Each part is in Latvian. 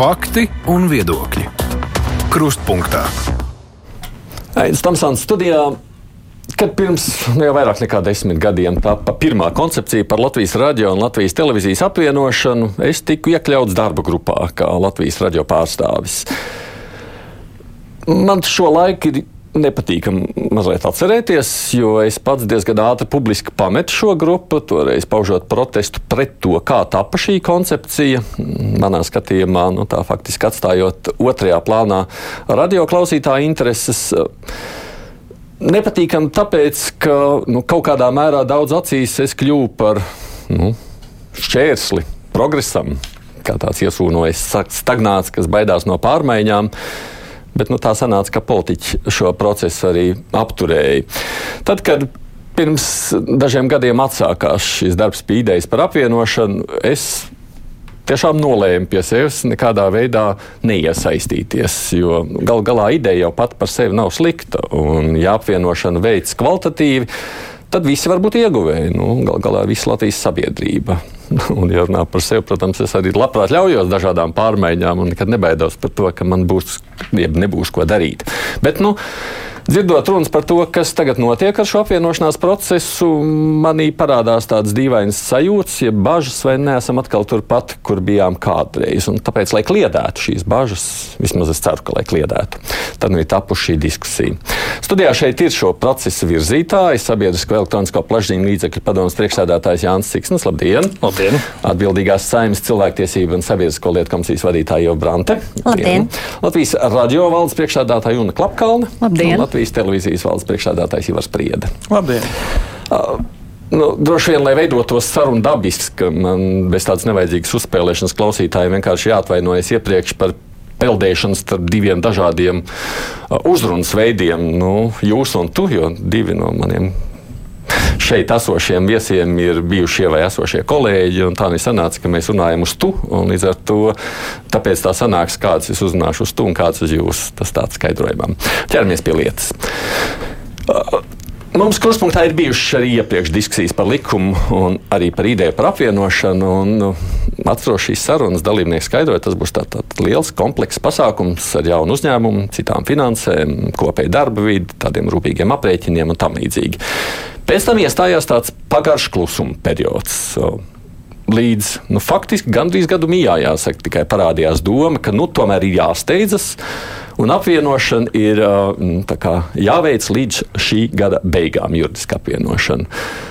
Fakti un viedokļi. Krustpunktā. Aizsmeļamies Tamsānas studijā. Kad pirms nu, jau vairāk nekā desmit gadiem tapa pirmā koncepcija par Latvijas radio un Latvijas televīzijas apvienošanu, es tiku iekļauts darba grupā kā Latvijas radio pārstāvis. Man šo laiku ir nepatīkami mazliet atcerēties, jo es pats diezgan ātri publiski pametu šo grupu, toreiz paužot protestu pret to, kā tapa šī koncepcija. Manā skatījumā, nu, tā faktiski atstājot otrajā plānā radioklausītāju intereses. Nepatīkami tāpēc, ka nu, kaut kādā mērā daudz acīs es kļuvu par nu, šķērsli progresam, kā tāds iesūnojis stagnāts, kas baidās no pārmaiņām. Bet nu, tā sanāca, ka politiķi šo procesu arī apturēja. Tad, kad pirms dažiem gadiem atsākās šis darbs pie idejas par apvienošanu, es tiešām nolēmu pie sevis nekādā veidā neiesaistīties. Jo gal galā ideja jau pat par sevi nav slikta. Un, ja apvienošana veids kvalitatīvi, tad visi var būt ieguvēji. Nu, gal galā visa Latvijas sabiedrība. Un, ja runā par sevi, protams, es arī labprāt ļaujos dažādām pārmaiņām un nekad nebaidos par to, ka man būs, jeb nebūs ko darīt. Bet, nu, Dzirdot runas par to, kas tagad notiek ar šo apvienošanās procesu, manī parādās tādas dīvainas sajūtas, ja bažas vai neesam atkal turpat, kur bijām kādreiz. Un tāpēc, lai kliedētu šīs bažas, vismaz es ceru, ka lai kliedētu, tad nu ir tapuši šī diskusija. Studijā šeit ir šo procesu virzītāji, sabiedrisko elektronisko plašsaziņu līdzekļu padomus priekšsēdētājs Jānis Ciksnis. Labdien! Labdien! Atbildīgās saimnes cilvēktiesību un sabiedrisko lietu komisijas vadītāja Ieva Brante. Labdien! Latvijas radio valdes priekšsēdētāja Una Klapkalne. Labdien! Latvijas televīzijas valdes priekšsēdētājs Ivars Priede. Labdien! Uh, Nu, droši vien, lai veidotos sarunu dabiski, ka man bez tādas nevajadzīgas uzspēlēšanas klausītājiem vienkārši jāatvainojas iepriekš par peldēšanu starp diviem dažādiem uh, uzrunas veidiem. Nu, jūs un tu, jo divi no maniem šeit esošiem viesiem ir bijušie vai esošie kolēģi. Tā nesanāca, ka mēs runājam uz tu. Līdz ar to tāpēc tā sanāks, kāds es uzrunāšu uz tu un kāds uz jūs. Tas tāds skaidrojumam. Ķeramies pie lietas. Mums kruspunktā ir bijušas arī iepriekš diskusijas par likumu un arī par ideju par apvienošanu. Un, nu, atceros šīs sarunas dalībnieki skaidroja, tas būs tāds tā liels, komplekss pasākums ar jaunu uzņēmumu, citām finansēm, kopēju darba vidi, tādiem rūpīgiem aprēķiniem un tam līdzīgi. Pēc tam iestājās tāds pagaršs klusuma periods līdz nu, faktiski gandrīz gadu mijā, jāsaka, tikai parādījās doma, ka nu, tomēr ir jāsteidzas. Un apvienošana ir kā, jāveic līdz šī gada beigām, juridiska apvienošana.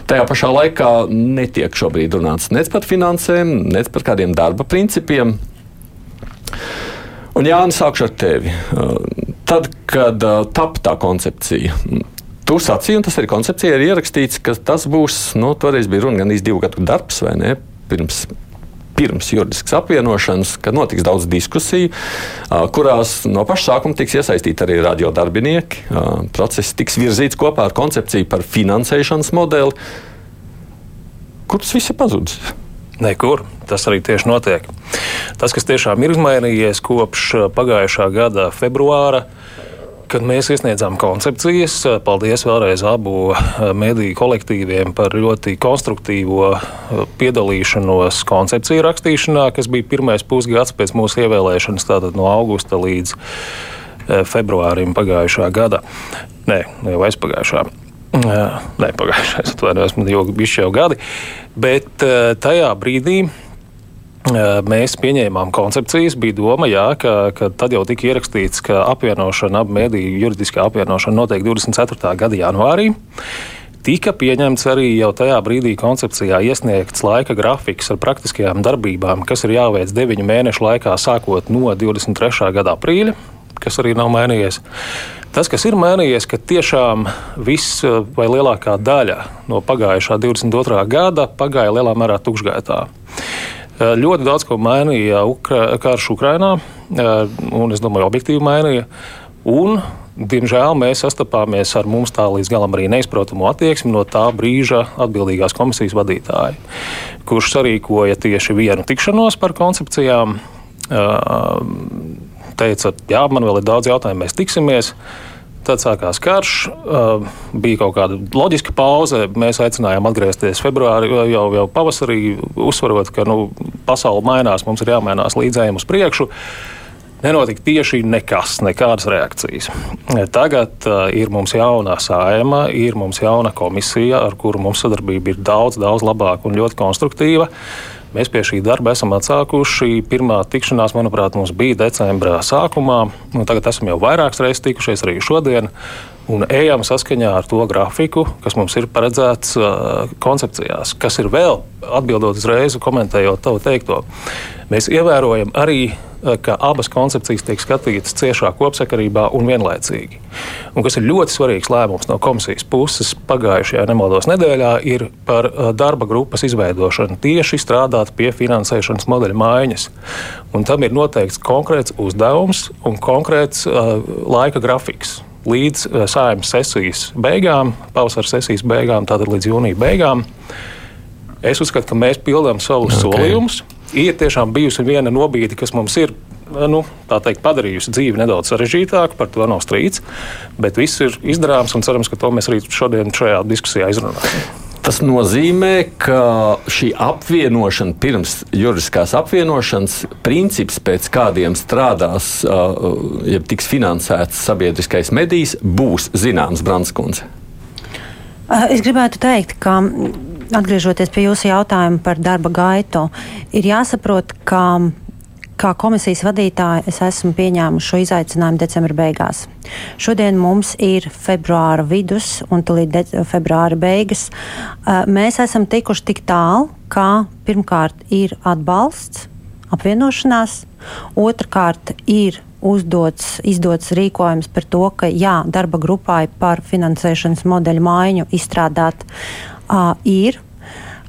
Tajā pašā laikā netiek šobrīd runāts nec par finansēm, nec par kādiem darba principiem. Un Jānis, sākšu ar tevi. Tad, kad tapu tā koncepcija, Tu sacīji, un tas arī koncepcijā ir ierakstīts, ka tas būs, nu, toreiz bija runa gan divu gadu darbs, vai ne? pirms pirms juridiskas apvienošanas, kad notiks daudz diskusiju, kurās no paša sākuma tiks iesaistīti arī radiodarbinieki. Process tiks virzīts kopā ar koncepciju par finansēšanas modeli. Kur tas viss ir pazudis? Nekur. Tas arī tieši notiek. Tas, kas tiešām ir izmainījies kopš pagājušā gada februāra, kad mēs iesniedzām koncepcijas. Paldies vēlreiz abu eh, mediju kolektīviem par ļoti konstruktīvo eh, piedalīšanos koncepciju rakstīšanā, kas bija pirmais pusgads pēc mūsu ievēlēšanas, tātad no augusta līdz eh, februārim pagājušā gada. Nē, jau aizpagājušā. Nē, pagājušais, atvainojos, man jau bija jau gadi. Bet tajā brīdī Mēs pieņēmām koncepcijas, bija doma, jā, ka, ka tad jau tika ierakstīts, ka apvienošana, ap mēdīju juridiskā apvienošana notiek 24. gada janvārī. Tika pieņemts arī jau tajā brīdī koncepcijā iesniegts laika grafiks ar praktiskajām darbībām, kas ir jāveic 9 mēnešu laikā, sākot no 23. gada aprīļa, kas arī nav mainījies. Tas, kas ir mainījies, ka tiešām viss vai lielākā daļa no pagājušā 22. gada pagāja lielā mērā tukšgaitā. Ļoti daudz ko mainīja karš Ukrainā, un es domāju, objektīvi mainīja. Un, diemžēl mēs sastapāmies ar mums tā līdz galam arī neizprotamu attieksmi no tā brīža atbildīgās komisijas vadītāja, kurš sarīkoja tieši vienu tikšanos par koncepcijām. Teica, jā, man vēl ir daudz jautājumu, mēs tiksimies. Tad sākās karš, bija kaut kāda loģiska pauze. Mēs aicinājām atgriezties februārī, jau, jau pavasarī, uzsverot, ka nu, pasaule mainās, mums ir jāmainās līdzējiem uz priekšu. Nenotika tieši nekas, nekādas reakcijas. Tagad uh, ir mums jauna sājuma, ir mums jauna komisija, ar kuru mums sadarbība ir daudz, daudz labāka un ļoti konstruktīva. Mēs pie šī darba esam atsākuši. Pirmā tikšanās, manuprāt, mums bija decembrā sākumā. Tagad esam jau vairākas reizes tikušies arī šodien. Un ejam saskaņā ar to grafiku, kas mums ir paredzēts uh, koncepcijās. Kas ir vēl, atbildot uzreiz, komentējot tavu teikto, mēs ievērojam arī Eh, ka abas koncepcijas tiek skatītas ciešā kopsakarībā un vienlaicīgi. Un kas ir ļoti svarīgs lēmums no komisijas puses pagājušajā nemaldos nedēļā, ir par eh, darba grupas izveidošanu tieši strādāt pie finansēšanas modeļa maiņas. Un tam ir noteikts konkrēts uzdevums un konkrēts uh, laika grafiks līdz uh, sājuma sesijas beigām, pavasara sesijas beigām, tātad līdz jūnija beigām. Es uzskatu, ka mēs pildām savus okay. solījumus ir tiešām bijusi viena nobīde, kas mums ir nu, teikt, padarījusi dzīvi nedaudz sarežģītāku, par to nav strīds. Bet viss ir izdarāms un cerams, ka to mēs arī šodien šajā diskusijā izrunāsim. Tas nozīmē, ka šī apvienošana, pirms juridiskās apvienošanas, princips, pēc kādiem strādās, ja tiks finansēts sabiedriskais medijs, būs zināms Branskundze. Es gribētu teikt, ka atgriežoties pie jūsu jautājuma par darba gaitu, ir jāsaprot, ka kā komisijas vadītāja es esmu pieņēmusi šo izaicinājumu decembra beigās. Šodien mums ir februāra vidus un līdz februāra beigas. Mēs esam tikuši tik tālu, ka pirmkārt ir atbalsts, apvienošanās, otrkārt ir uzdots, izdots rīkojums par to, ka jā, darba grupai par finansēšanas modeļu maiņu izstrādāt uh, ir.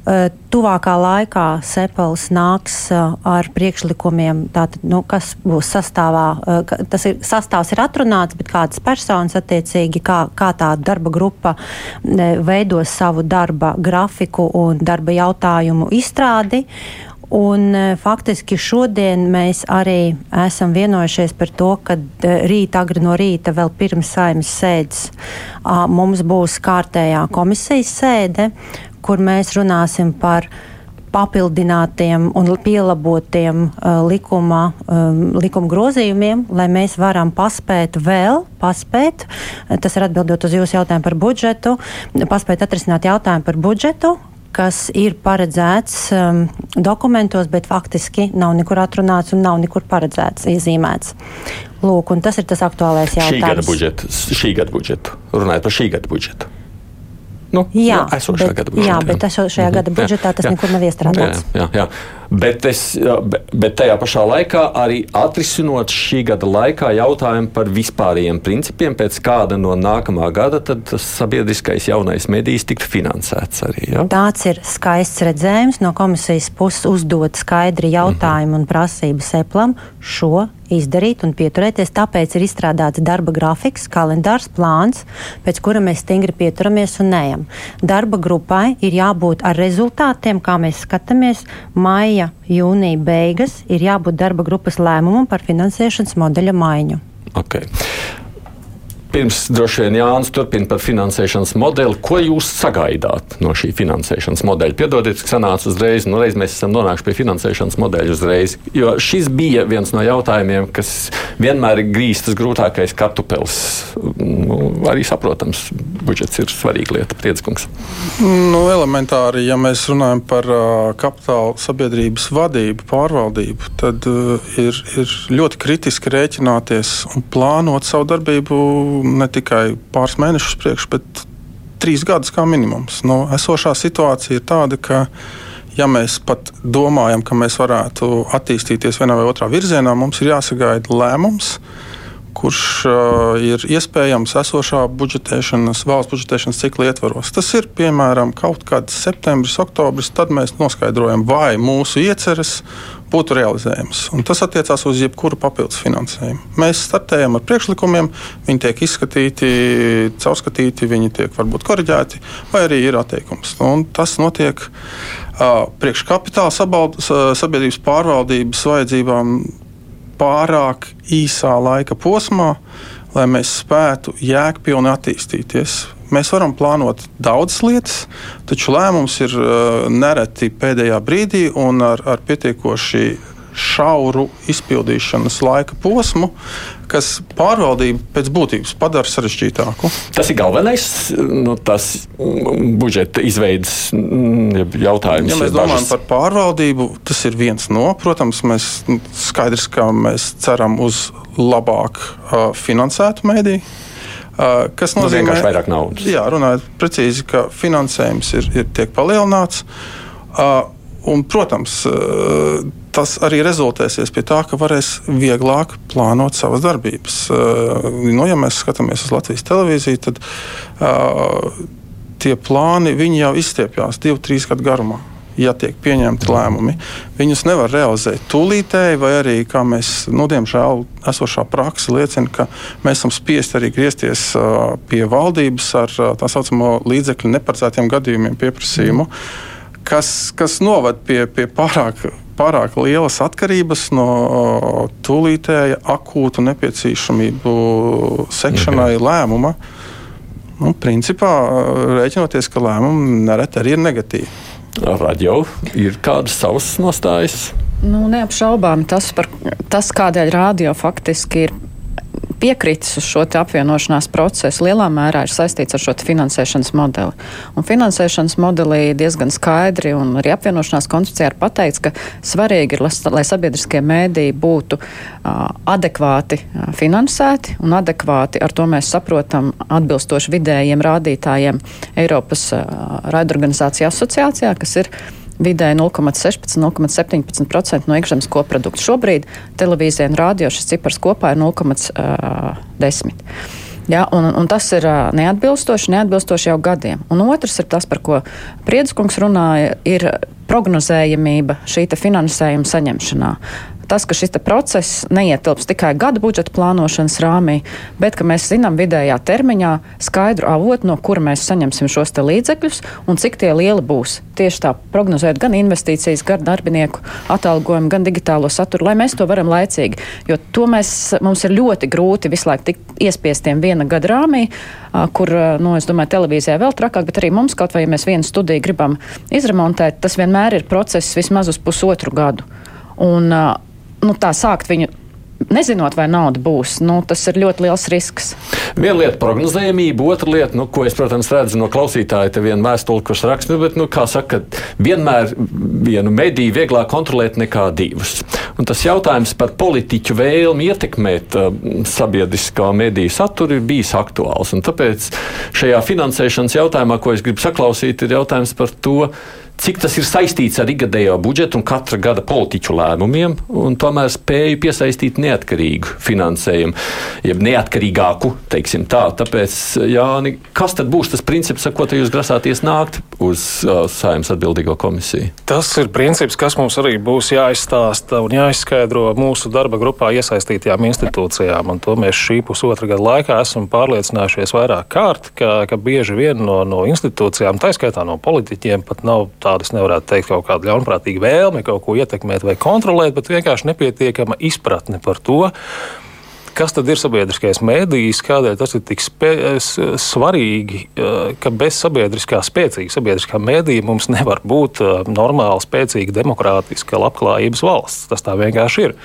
Uh, tuvākā laikā Sepels nāks uh, ar priekšlikumiem, tātad, nu, kas būs sastāvā. Uh, tas ir, sastāvs ir atrunāts, bet kādas personas attiecīgi, kā, kā tā darba grupa veidos savu darba grafiku un darba jautājumu izstrādi. Un, faktiski šodien mēs arī esam vienojušies par to, ka rīt, agri no rīta, vēl pirms saimnes sēdes, mums būs kārtējā komisijas sēde, kur mēs runāsim par papildinātiem un pielabotiem uh, likuma, um, likuma grozījumiem, lai mēs varam paspēt vēl, paspēt, tas ir atbildot uz jūsu jautājumu par budžetu, paspēt atrisināt jautājumu par budžetu, kas ir paredzēts um, dokumentos, bet faktiski nav nekur atrunāts un nav nekur paredzēts, iezīmēts. Lūk, tas ir tas aktuālais jautājums. Šī gada budžetu, šī gada budžetu. runājot par šī gada budžetu. Nu, jā, nu, esošā bet, gada budžetā. Jā, bet esošajā mm -hmm. gada budžetā tas jā, nekur nav iestrādāts. Jā, jā, jā. Bet, es, bet tajā pašā laikā arī atrisinot šī gada laikā jautājumu par vispārējiem principiem, pēc kāda no nākamā gada sabiedriskais jaunais medijs tiktu finansēts arī. Ja? Tāds ir skaists redzējums no komisijas puses uzdot skaidri jautājumu mm -hmm. un prasību seplam šo izdarīt un pieturēties. Tāpēc ir izstrādāts darba grafiks, kalendārs, plāns, pēc kura mēs stingri pieturamies un neejam. Darba grupai ir jābūt ar rezultātiem, kā mēs skatāmies. Maija, jūnija beigas ir jābūt darba grupas lēmumam par finansēšanas modeļa maiņu. Okay. Pirms droši vien Jānis turpina par finansēšanas modeli. Ko jūs sagaidāt no šī finansēšanas modeļa? Piedodiet, ka sanāca uzreiz, nu reiz mēs esam nonākuši pie finansēšanas modeļa uzreiz. Jo šis bija viens no jautājumiem, kas vienmēr ir grīstas grūtākais kartupels. Nu, arī saprotams, budžets ir svarīga lieta, prieckungs. Nu, elementāri, ja mēs runājam par uh, kapitāla sabiedrības vadību, pārvaldību, tad uh, ir, ir ļoti kritiski rēķināties un plānot savu darbību ne tikai pāris mēnešus priekš, bet trīs gadus kā minimums. Nu, esošā situācija ir tāda, ka ja mēs pat domājam, ka mēs varētu attīstīties vienā vai otrā virzienā, mums ir jāsagaida lēmums, kurš uh, ir iespējams esošā budžetēšanas, valsts budžetēšanas cikla ietvaros. Tas ir piemēram kaut kāds septembris, oktobris. Tad mēs noskaidrojam, vai mūsu ieceres būtu realizējams. Un tas attiecās uz jebkuru papildus finansējumu. Mēs startējam ar priekšlikumiem, viņi tiek izskatīti, caurskatīti, viņi tiek varbūt korģēti, vai arī ir atteikums. Un tas notiek uh, priekš kapitāla sabiedrības pārvaldības vajadzībām pārāk īsā laika posmā lai mēs spētu jēgpilni attīstīties. Mēs varam plānot daudzas lietas, taču lēmums ir uh, nereti pēdējā brīdī un ar, ar pietiekoši šauru izpildīšanas laika posmu, kas pārvaldību pēc būtības padara sarežģītāku. Tas ir galvenais nu, tas budžeta izveidas mm, jautājums. Ja mēs domājam bažas. par pārvaldību, tas ir viens no. Protams, mēs skaidrs, ka mēs ceram uz labāk uh, finansētu mēdīju. Uh, kas nu, nozīmē, ka vairāk naudas? Jā, runājot precīzi, ka finansējums ir, ir tiek palielināts. Uh, un, protams, tas arī rezultēsies pie tā, ka varēs vieglāk plānot savas darbības. Nu, ja mēs skatāmies uz Latvijas televīziju, tad uh, tie plāni jau izstiepjas divu, trīs gadu garumā ja tiek pieņemti lēmumi. Viņus nevar realizēt tūlītēji, vai arī, kā mēs, nu, diemžēl, esošā praksa liecina, ka mēs esam spiesti arī griezties uh, pie valdības ar uh, tā saucamo līdzekļu neparedzētiem gadījumiem pieprasījumu, kas, kas noved pie, pie pārāk pārāk lielas atkarības no tūlītēja akūtu nepieciešamību sekšanai mhm. lēmuma. Nu, principā rēķinoties, ka lēmumi nereti arī ir negatīvi. Radio ir kādas savas nostājas? Nu, neapšaubām tas, par, tas, kādēļ radio faktiski ir piekritis uz šo apvienošanās procesu, lielā mērā ir saistīts ar šo finansēšanas modeli. Un finansēšanas modelī diezgan skaidri un arī apvienošanās koncepcijā ir pateikts, ka svarīgi ir, lai sabiedriskie mēdīji būtu uh, adekvāti finansēti un adekvāti ar to mēs saprotam atbilstoši vidējiem rādītājiem Eiropas uh, raidorganizāciju asociācijā, kas ir vidēji 0,16-0,17% no iekšzemes koprodukta. Šobrīd televīzija un rādio šis cipars kopā ir 0,10. Ja, un, un tas ir neatbilstoši, neatbilstoši jau gadiem. Un otrs ir tas, par ko Priedskungs runāja, ir prognozējamība šī finansējuma saņemšanā tas, ka šis process neietilps tikai gada budžeta plānošanas rāmī, bet ka mēs zinām vidējā termiņā skaidru avotu, no kura mēs saņemsim šos līdzekļus un cik tie lieli būs. Tieši tā prognozēt gan investīcijas, gan darbinieku atalgojumu, gan digitālo saturu, lai mēs to varam laicīgi. Jo to mēs, mums ir ļoti grūti visu laiku tikt iespiestiem viena gada rāmī, kur, nu, es domāju, televīzijā vēl trakāk, bet arī mums kaut vai, ja mēs vienu studiju gribam izremontēt, tas vienmēr ir process vismaz uz pusotru gadu. Un, nu, tā sākt viņu nezinot, vai nauda būs, nu, tas ir ļoti liels risks. Viena lieta - prognozējumība, otra lieta, nu, ko es, protams, redzu no klausītāja, te viena vēstule, kurš raksta, nu, bet, nu, kā saka, vienmēr vienu mediju vieglāk kontrolēt nekā divus. Un tas jautājums par politiķu vēlmi ietekmēt uh, sabiedriskā mediju saturu ir bijis aktuāls. Un tāpēc šajā finansēšanas jautājumā, ko es gribu saklausīt, ir jautājums par to, cik tas ir saistīts ar ikgadējo budžetu un katra gada politiķu lēmumiem, un tomēr spēju piesaistīt neatkarīgu finansējumu, jeb neatkarīgāku, teiksim tā. Tāpēc, Jāni, kas tad būs tas princips, ar ko jūs grasāties nākt uz uh, saimnes atbildīgo komisiju? Tas ir princips, kas mums arī būs jāizstāsta un jāizskaidro mūsu darba grupā iesaistītajām institūcijām, un to mēs šī pusotra gada laikā esam pārliecinājušies vairāk kārt, ka, ka bieži vien no, no institūcijām, tā skaitā no politiķiem, pat nav tā tādas nevarētu teikt kaut kāda ļaunprātīga vēlme kaut ko ietekmēt vai kontrolēt, bet vienkārši nepietiekama izpratne par to. Kas tad ir sabiedriskais mēdījis, kādēļ tas ir tik svarīgi, eh, ka bez sabiedriskā, spēcīga sabiedriskā mēdīja mums nevar būt eh, normāla, spēcīga, demokrātiska, labklājības valsts. Tas tā vienkārši ir.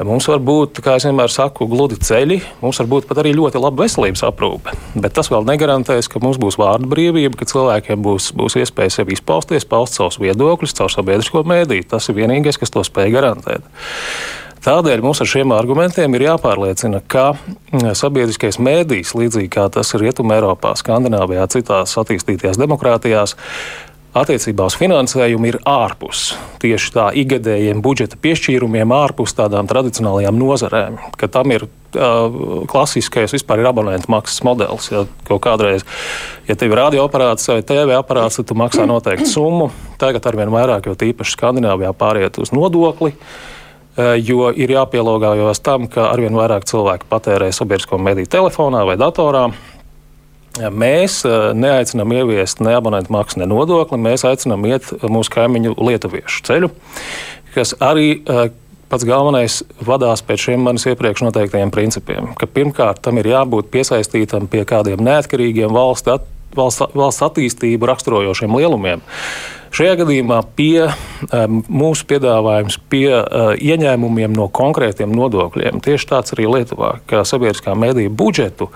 Mums var būt, kā jau vienmēr saku, gludi ceļi, mums var būt pat arī ļoti laba veselības aprūpe. Bet tas vēl negarantēs, ka mums būs vārdu brīvība, ka cilvēkiem būs, būs iespēja sevi izpausties, paust savus viedokļus caur sabiedrisko mēdīju. Tas ir vienīgais, kas to spēj garantēt. Tādēļ mums ar šiem argumentiem ir jāpārliecina, ka sabiedriskais mēdījis, līdzīgi kā tas ir Rietumē, Eiropā, Skandināvijā, citās attīstītajās demokrātijās, attiecībā uz finansējumu ir ārpus tieši tā ikgadējiem budžeta piešķīrumiem, ārpus tādām tradicionālajām nozarēm. Ka tam ir uh, klasiskais vispār ir abonentu maksas modelis. Ja kaut kādreiz, ja tev ir radioaparāts vai TV aparāts, tad tu maksā noteiktu summu. Tagad arvien vairāk, jo tīpaši Skandināvijā pāriet uz nodokli. Jo ir jāpielāgojas tam, ka arvien vairāk cilvēku patērē sabiedrisko mediju telefonā vai datorā. Mēs eh, neaicinām ieviest ne abonentu maksu, ne nodokli. Mēs aicinām iet mūsu kaimiņu lietuviešu ceļu, kas arī eh, pats galvenais vadās pēc šiem manis iepriekš noteiktajiem principiem. Ka pirmkārt, tam ir jābūt piesaistītam pie kādiem neatkarīgiem valsts, at, valsts, valsts attīstību raksturojošiem lielumiem. Šajā gadījumā pie um, mūsu piedāvājums pie uh, ieņēmumiem no konkrētiem nodokļiem, tieši tāds arī Lietuvā, kā sabiedriskā mediju budžetu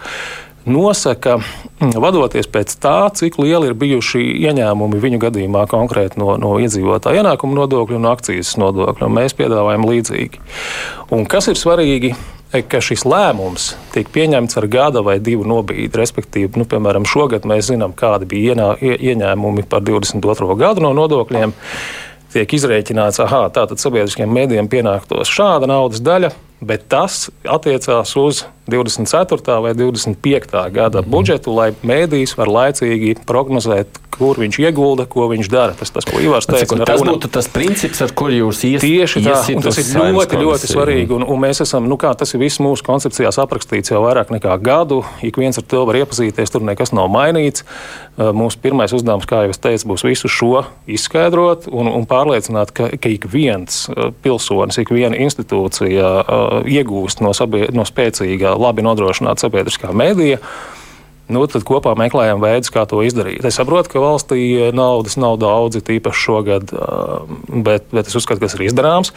nosaka, mm, vadoties pēc tā, cik lieli ir bijuši ieņēmumi viņu gadījumā konkrēti no, no iedzīvotāja ienākuma nodokļa un akcijas nodokļa. Mēs piedāvājam līdzīgi. Un kas ir svarīgi? ka šis lēmums tiek pieņemts ar gada vai divu nobīdi. Respektīvi, nu, piemēram, šogad mēs zinām, kādi bija ienā, ieņēmumi par 22. gadu no nodokļiem. Tiek izrēķināts, ka tātad sabiedriskiem mēdījiem pienāktos šāda naudas daļa, bet tas attiecās uz 24. vai 25. gada mm budžetu, lai mēdījis var laicīgi prognozēt, kur viņš iegulda, ko viņš dara. Tas, tas ko Ivars teica, tas runa... būtu tas princips, ar kuru jūs ies... tieši tā, un tas ir ļoti, ļoti svarīgi. Un, un mēs esam, nu kā tas ir viss mūsu koncepcijās aprakstīts jau vairāk nekā gadu. Ik viens ar to var iepazīties, tur nekas nav mainīts. Mūsu pirmais uzdevums, kā jau es teicu, būs visu šo izskaidrot un, un pārliecināt, ka, ka ik viens pilsonis, ik viena institūcija iegūst no, sabie, no spēcīgā labi nodrošināta sabiedriskā mēdīja. Nu, tad kopā meklējam veidus, kā to izdarīt. Es saprotu, ka valstī naudas nav daudz, tīpaši šogad, bet, bet es uzskatu, ka tas ir izdarāms.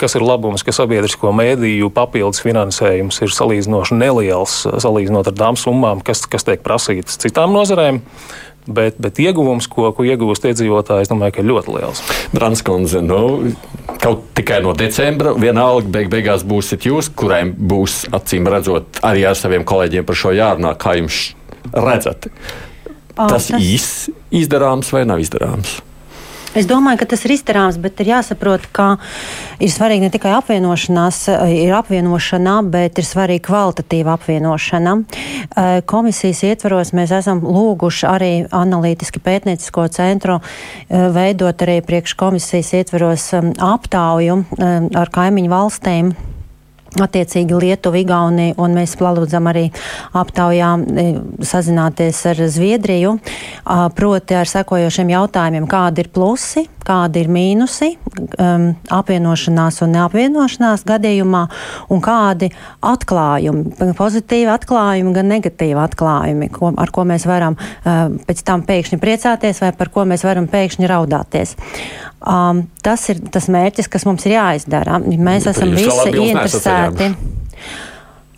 Kas ir labums, ka sabiedrisko mēdīju papildus finansējums ir salīdzinoši neliels, salīdzinot ar tām summām, kas, kas tiek prasītas citām nozarēm. Uh, bet, bet ieguvums, ko, ko iegūst iedzīvotāji, es domāju, ka ir ļoti liels. Branskundze, nu, kaut tikai no decembra vienalga beig beigās būsiet jūs, kuriem būs acīm redzot arī ar saviem kolēģiem par šo jārunā, kā jums redzat. Tas, tas... īsti izdarāms vai nav izdarāms? Es domāju, ka tas ir izdarāms, bet ir jāsaprot, ka ir svarīgi ne tikai apvienošanās, ir apvienošana, bet ir svarīga kvalitatīva apvienošana. Eh, komisijas ietvaros mēs esam lūguši arī analītiski pētniecisko centru eh, veidot arī priekš komisijas ietvaros eh, aptauju ar kaimiņu valstīm Attiecīgi Lietuva, Igaunija un mēs palūdzam arī aptaujā e, sazināties ar Zviedriju, proti ar sekojošiem jautājumiem, kādi ir plusi, kādi ir mīnusi um, apvienošanās un neapvienošanās gadījumā un kādi atklājumi, pozitīvi atklājumi, gan negatīvi atklājumi, ko, ar ko mēs varam uh, pēc tam pēkšņi priecāties vai par ko mēs varam pēkšņi raudāties. Um, tas ir tas mērķis, kas mums ir jāizdara. Mēs Bet esam visi ieinteresēti.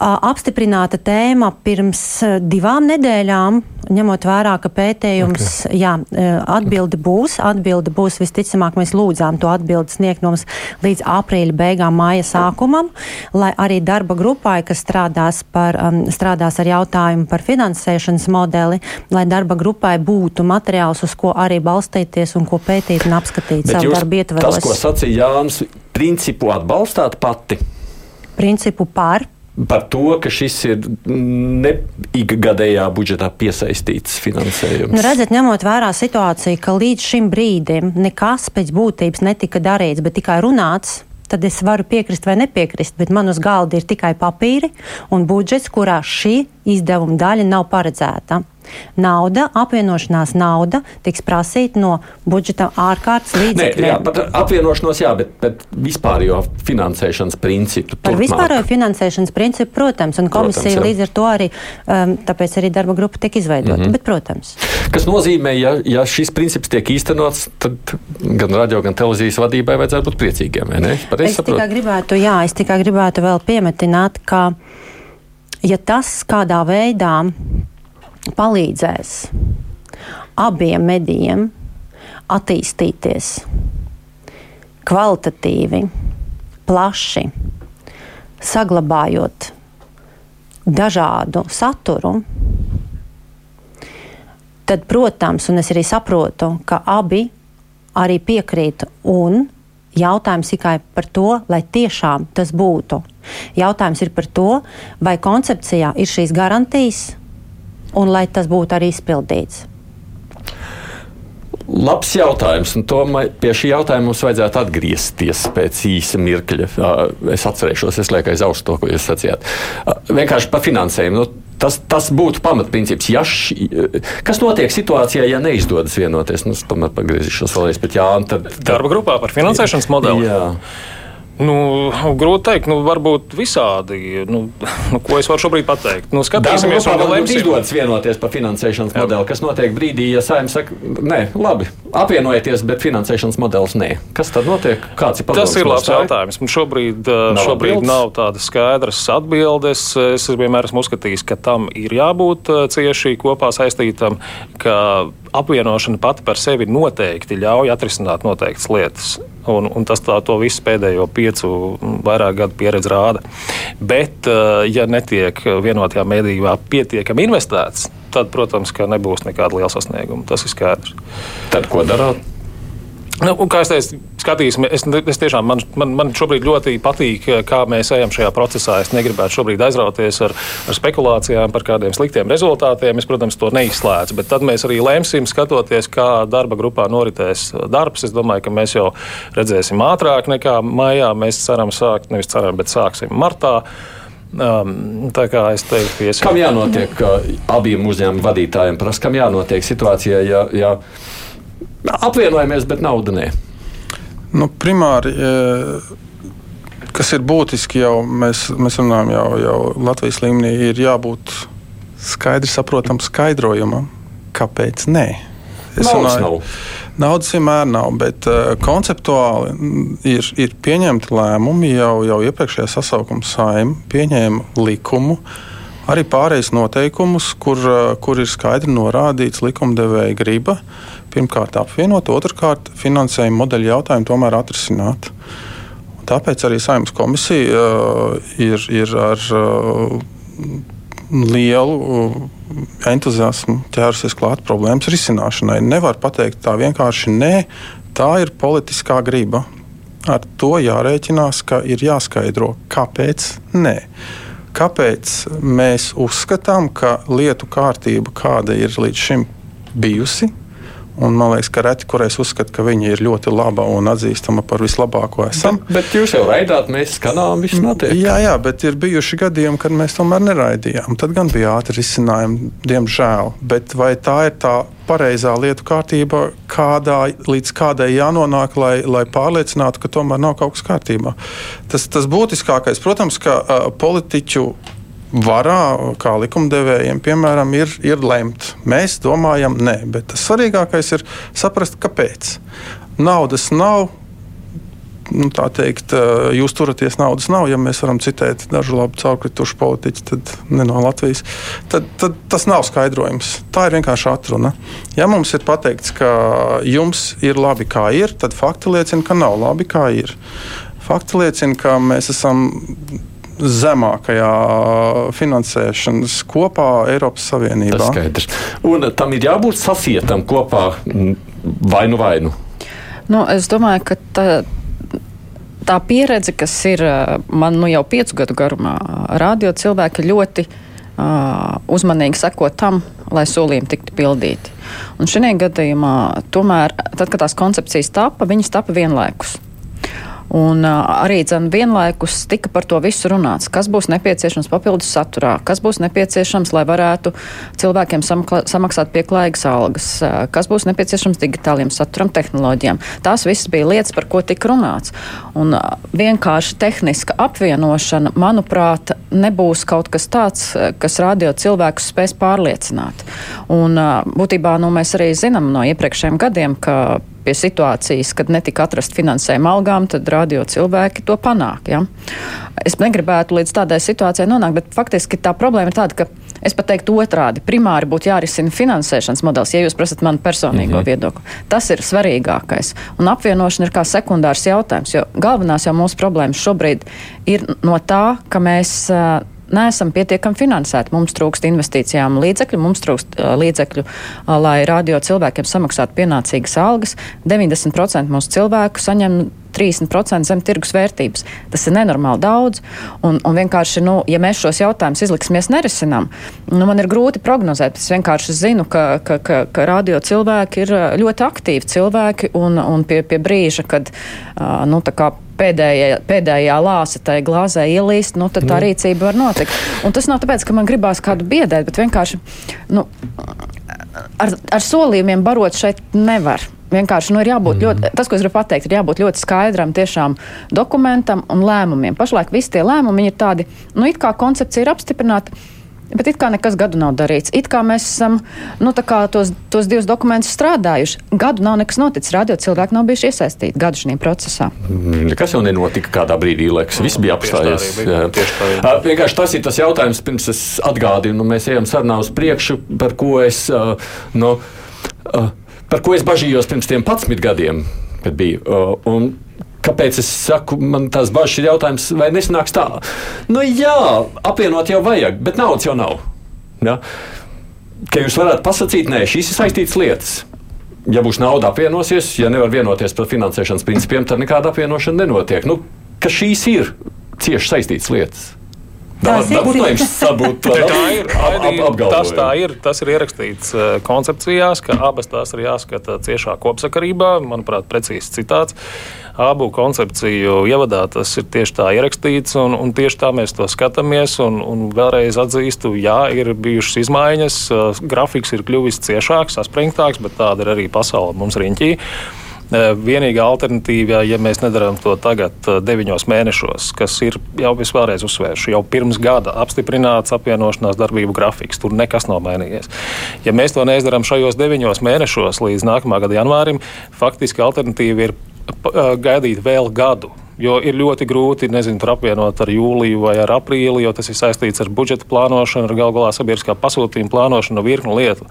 Apstiprināta tēma pirms divām nedēļām, ņemot vērā, ka pētījums, okay. jā, atbildi būs. Atbildi būs visticamāk, mēs lūdzām to atbildi sniegt mums līdz aprīļa beigām, māja sākumam, lai arī darba grupai, kas strādās, par, um, strādās ar jautājumu par finansēšanas modeli, lai darba grupai būtu materiāls, uz ko arī balstīties un ko pētīt un apskatīt Bet savu darbu ietvaros. Tas, ko sacīja Jānis, principu atbalstāt pati? Principu par par to, ka šis ir ne ikgadējā budžetā piesaistīts finansējums. Nu, redzat, ņemot vērā situāciju, ka līdz šim brīdim nekas pēc būtības netika darīts, bet tikai runāts. Tad es varu piekrist vai nepiekrist, bet man uz galda ir tikai papīri un budžets, kurā šī izdevuma daļa nav paredzēta. Nauda, apvienošanās nauda tiks prasīta no budžeta ārkārtas līdzekļiem. Jā, par apvienošanos, jā, bet, bet vispārējo finansēšanas principu. Par vispārējo finansēšanas principu, protams, un komisija protams, jā. līdz ar to arī, um, tāpēc arī darba grupa tiek izveidota. Mm -hmm. Bet, protams. Kas nozīmē, ja, ja šis princips tiek īstenots, tad gan radio, gan televīzijas vadībai vajadzētu būt priecīgiem, es saprotu? tikai gribētu, jā, es tikai gribētu vēl piemetināt, ka ja tas kādā veidā palīdzēs abiem medijiem attīstīties kvalitatīvi, plaši, saglabājot dažādu saturu, tad, protams, un es arī saprotu, ka abi arī piekrīt un Jautājums tikai par to, lai tiešām tas būtu. Jautājums ir par to, vai koncepcijā ir šīs garantijas, un lai tas būtu arī izpildīts? Labs jautājums, un tomēr pie šī jautājuma mums vajadzētu atgriezties pēc īsa mirkļa. Es atcerēšos, es lieku aiz auss to, ko jūs sacījāt. Vienkārši par finansējumu. Nu, tas, tas būtu pamatprincips. Ja ši, kas notiek situācijā, ja neizdodas vienoties? Nu, es tomēr pagriezīšos vēlreiz pie Jāna. Tad, tad... Darba grupā par finansēšanas modeli. Jā. Nu, grūti pateikt, nu, varbūt visādi. Nu, nu, ko es varu šobrīd pateikt? Nu, skatīsimies, kā jums izdodas vienoties par finansēšanas Jā. modeli. Kas notiek brīdī, ja saimnieks saka, nē, labi, apvienojieties, bet finansēšanas modelis nē. Kas tad notiek? Kāds ir Tas ir labs jautājums. Man šobrīd, nav, šobrīd atbildes. nav tādas skaidras atbildes. Es vienmēr esmu uzskatījis, ka tam ir jābūt cieši kopā saistītam, ka apvienošana pati par sevi noteikti ļauj atrisināt noteiktas lietas. Un, un tas tā, to visu pēdējo piecu, vairāk gadu pieredzi rāda. Bet, eh, ja netiek vienotajā mēdījumā pietiekami investēts, tad, protams, nebūs nekāda liela sasnieguma. Tas ir skaidrs. Tad ko darāt? Nu, kā es teicu, skatīsimies, es, es tiešām man, man, man šobrīd ļoti patīk, kā mēs ejam šajā procesā. Es negribētu šobrīd aizrauties ar, ar spekulācijām par kādiem sliktiem rezultātiem. Es, protams, to neizslēdzu, bet tad mēs arī lemsim, skatoties, kā darba grupā noritēs darbs. Es domāju, ka mēs jau redzēsim ātrāk nekā maijā. Mēs ceram sākt, nevis ceram, bet sāksim martā. Um, tā kā es teiktu, ka. Kam jānotiek abiem uzņēmumu vadītājiem? Prasa, kam jānotiek situācijā, ja, ja apvienojamies, bet nauda nē. Nu, primāri, e, kas ir būtiski, jau mēs, mēs runājam, jau, jau Latvijas līmenī ir jābūt skaidri saprotamam skaidrojumam, kāpēc nē. Es naudas runāju, nav. Naudas vienmēr nav, bet uh, konceptuāli ir, ir pieņemti lēmumi jau, jau iepriekšējā sasaukuma saimē, pieņēma likumu, arī pārējais noteikumus, kur, uh, kur ir skaidri norādīts likumdevēja griba pirmkārt apvienot, otrkārt finansējuma modeļu jautājumu tomēr atrisināt. Tāpēc arī Saimnes komisija uh, ir, ir ar uh, lielu uh, entuziasmu ķērusies klāt problēmas risināšanai. Nevar pateikt tā vienkārši nē, tā ir politiskā griba. Ar to jārēķinās, ka ir jāskaidro, kāpēc nē. Kāpēc mēs uzskatām, ka lietu kārtība, kāda ir līdz šim bijusi, Un man liekas, ka reti, kur es uzskatu, ka viņa ir ļoti laba un atzīstama par vislabāko esam. Bet, bet jūs jau raidāt, mēs skanām, viss notiek. Jā, jā, bet ir bijuši gadījumi, kad mēs tomēr neraidījām. Tad gan bija ātri risinājumi, diemžēl. Bet vai tā ir tā pareizā lietu kārtība, kādā, līdz kādai jānonāk, lai, lai pārliecinātu, ka tomēr nav kaut kas kārtībā? Tas, tas būtiskākais, protams, ka uh, politiķu varā, kā likumdevējiem, piemēram, ir, ir lemt. Mēs domājam, nē, bet tas svarīgākais ir saprast, kāpēc. Naudas nav. Nu, tā teikt, jūs turaties naudas nav, ja mēs varam citēt dažu labu caurkritušu politiķu, tad ne no Latvijas. Tad, tad tas nav skaidrojums. Tā ir vienkārši atruna. Ja mums ir pateikts, ka jums ir labi, kā ir, tad fakti liecina, ka nav labi, kā ir. Fakti liecina, ka mēs esam zemākajā finansēšanas kopā Eiropas Savienībā. Tas skaidrs. Un tam ir jābūt sasietam kopā vainu vainu. Nu, es domāju, ka tā, tā pieredze, kas ir man nu, jau piecu gadu garumā, radio cilvēki ļoti uh, uzmanīgi seko tam, lai solījumi tiktu pildīti. Un šajā gadījumā, tomēr, tad, kad tās koncepcijas tapa, viņas tapa vienlaikus. Un arī dzen, vienlaikus tika par to visu runāts, kas būs nepieciešams papildus saturā, kas būs nepieciešams, lai varētu cilvēkiem samaksāt pieklājīgas algas, kas būs nepieciešams digitāliem saturam, tehnoloģijām. Tās visas bija lietas, par ko tika runāts. Un vienkārši tehniska apvienošana, manuprāt, nebūs kaut kas tāds, kas radio cilvēkus spēs pārliecināt. Un būtībā nu, mēs arī zinām no iepriekšējiem gadiem, ka pie situācijas, kad netika atrast finansējuma algām, tad radio cilvēki to panāk. Ja? Es negribētu līdz tādai situācijai nonākt, bet faktiski tā problēma ir tāda, ka es pat teiktu otrādi. Primāri būtu jārisina finansēšanas modelis, ja jūs prasat manu personīgo -hmm. viedokli. Tas ir svarīgākais. Un apvienošana ir kā sekundārs jautājums, jo galvenās jau mūsu problēmas šobrīd ir no tā, ka mēs neesam pietiekami finansēti. Mums trūkst investīcijām līdzekļu, mums trūkst uh, līdzekļu, uh, lai radio cilvēkiem samaksātu pienācīgas algas. 90% mūsu cilvēku saņem 30% zem tirgus vērtības. Tas ir nenormāli daudz. Un, un vienkārši, nu, ja mēs šos jautājumus izliksimies nerisinām, nu, man ir grūti prognozēt. Es vienkārši zinu, ka, ka, ka, ka radio cilvēki ir ļoti aktīvi cilvēki un, un pie, pie brīža, kad nu, pēdējā, pēdējā lāsa tajā glāzē ielīst, nu, tad tā mm. rīcība var notikt. Un tas nav tāpēc, ka man gribās kādu biedēt, bet vienkārši nu, ar, ar solījumiem barot šeit nevar. vienkārši nu, ir jābūt mm. ļoti, tas, ko es gribu pateikt, ir jābūt ļoti skaidram tiešām dokumentam un lēmumiem. Pašlaik visi tie lēmumi ir tādi, nu, it kā koncepcija ir apstiprināta. Bet it kā nekas gadu nav darīts. It kā mēs esam nu, tos, tos divus dokumentus strādājuši. Gadu nav nekas noticis. Radio cilvēki nav bijuši iesaistīti gadu šajā procesā. Mm, nekas jau nenotika kādā brīdī, liekas. Viss bija apstājies. Vienkārši tas ir tas jautājums, pirms es atgādinu, nu, mēs ejam sarunā uz priekšu, par ko es. Uh, no, uh, par ko es bažījos pirms tiem 11 gadiem, kad biju. Un Kāpēc es saku, man tās bažas ir jautājums, vai nesanāks tā? Nu, jā, apvienot jau vajag, bet naudas jau nav. Ja? Ka jūs varētu pasakīt, nē, šīs ir saistītas lietas. Ja būs nauda apvienosies, ja nevar vienoties par finansēšanas principiem, tad nekāda apvienošana nenotiek. Nu, ka šīs ir cieši saistītas lietas. Tas ir tas, tā ir. Tas ir ierakstīts uh, koncepcijās, ka abas tās ir jāskata ciešā kopsakarībā. Manuprāt, precīzi citāts. Abu koncepciju ievadā tas ir tieši tā ierakstīts, un, un tieši tā mēs to skatāmies. Un, un vēlreiz atzīstu, jā, ir bijušas izmaiņas, uh, grafiks ir kļuvis ciešāks, saspringtāks, bet tāda ir arī pasaule mums riņķī. Vienīgā alternatīva, ja mēs nedarām to tagad, deviņos mēnešos, kas ir jau visvēlreiz uzsvēršu, jau pirms gada apstiprināts apvienošanās darbību grafiks, tur nekas nav mainījies. Ja mēs to neizdarām šajos deviņos mēnešos līdz nākamā gada janvārim, faktiski alternatīva ir gaidīt vēl gadu. Jo ir ļoti grūti nezinu, apvienot ar jūliju vai ar aprīli, jo tas ir saistīts ar budžeta plānošanu, ar galu galā sabiedriskā pasūtījuma plānošanu, virkni lietu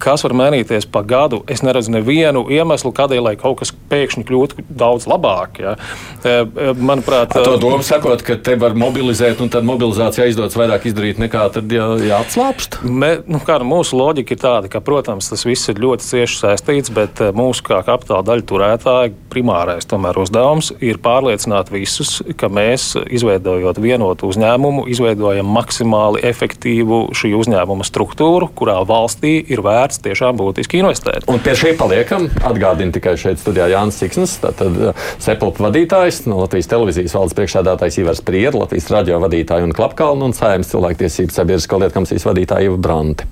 kas var mainīties pa gadu. Es neredzu nevienu iemeslu, kādēļ kaut kas pēkšņi kļūtu daudz labāk. Ja. E, e, manuprāt, Ar to domu sakot, ka te var mobilizēt, un tad mobilizācija aizdodas vairāk izdarīt nekā tad jā, jāatslāpst. Me, nu, kā, mūsu loģika ir tāda, ka, protams, tas viss ir ļoti cieši saistīts, bet e, mūsu kā kapitāla daļu turētāji primārais tomēr uzdevums ir pārliecināt visus, ka mēs, izveidojot vienotu uzņēmumu, izveidojam maksimāli efektīvu šī uzņēmuma struktūru, kurā valstī ir vērts vērts tiešām būtiski investēt. Un pie šī paliekam. Atgādinu tikai šeit studijā Jānis Siksnis, tātad uh, Sepulpa vadītājs, no Latvijas televīzijas valdes priekšsēdētājs Ivars Prieda, Latvijas radio vadītāja un Klapkalna un Sējums cilvēktiesību sabiedrisko lietu komisijas vadītāja Iva Branti.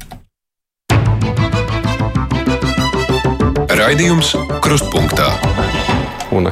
Raidījums Krustpunktā. Un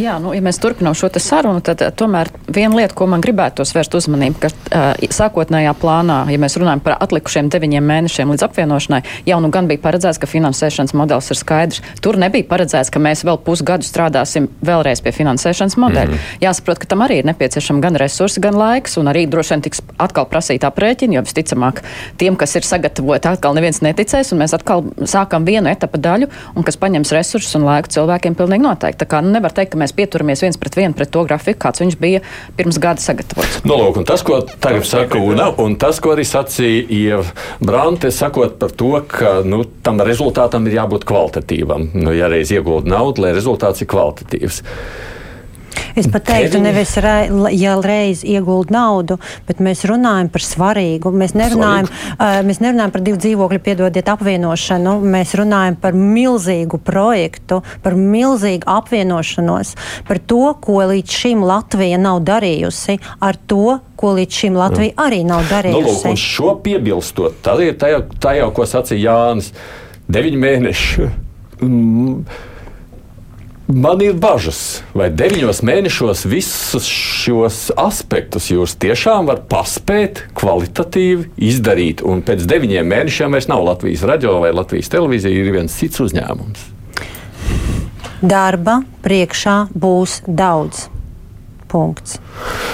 Jā, nu, ja mēs turpinām šo sarunu, tad uh, tomēr viena lieta, ko man gribētu vērst uzmanību, ka uh, sākotnējā plānā, ja mēs runājam par atlikušiem deviņiem mēnešiem līdz apvienošanai, jau nu gan bija paredzēts, ka finansēšanas modelis ir skaidrs. Tur nebija paredzēts, ka mēs vēl pusgadu strādāsim vēlreiz pie finansēšanas modeļa. Mm. Jāsaprot, ka tam arī ir nepieciešama gan resursi, gan laiks, un arī droši vien tiks atkal prasīt aprēķini, jo visticamāk tiem, kas ir sagatavoti, atkal neviens neticēs, un mēs atkal sākam vienu etapu daļu, un kas paņems resursus un laiku cilvēkiem pilnīgi noteikti. Tā kā nu, nevar teikt, ka mēs mēs pieturamies viens pret vienu pret to grafiku, kāds viņš bija pirms gada sagatavots. Nu, lūk, tas, ko tagad saka Una, un tas, ko arī sacīja Ieva Brante, sakot par to, ka nu, tam rezultātam ir jābūt kvalitatīvam. Nu, ja reiz iegūda naudu, lai rezultāts ir kvalitatīvs. Es pat teiktu, nevis ja reiz iegūt naudu, bet mēs runājam par svarīgu. Mēs nerunājam, uh, mēs nerunājam par divu dzīvokļu, piedodiet, apvienošanu. Mēs runājam par milzīgu projektu, par milzīgu apvienošanos, par to, ko līdz šim Latvija nav darījusi, ar to, ko līdz šim Latvija Jā. arī nav darījusi. Nu, lūk, šo piebilstot, tad ir tā jau ko sacīja Jānis, deviņi mēneši. Mm, Man ir bažas, vai deviņos mēnešos visus šos aspektus jūs tiešām varat paspēt kvalitatīvi izdarīt. Un pēc deviņiem mēnešiem vairs nav Latvijas radio vai Latvijas televīzija, ir viens cits uzņēmums. Darba priekšā būs daudz. Punkts.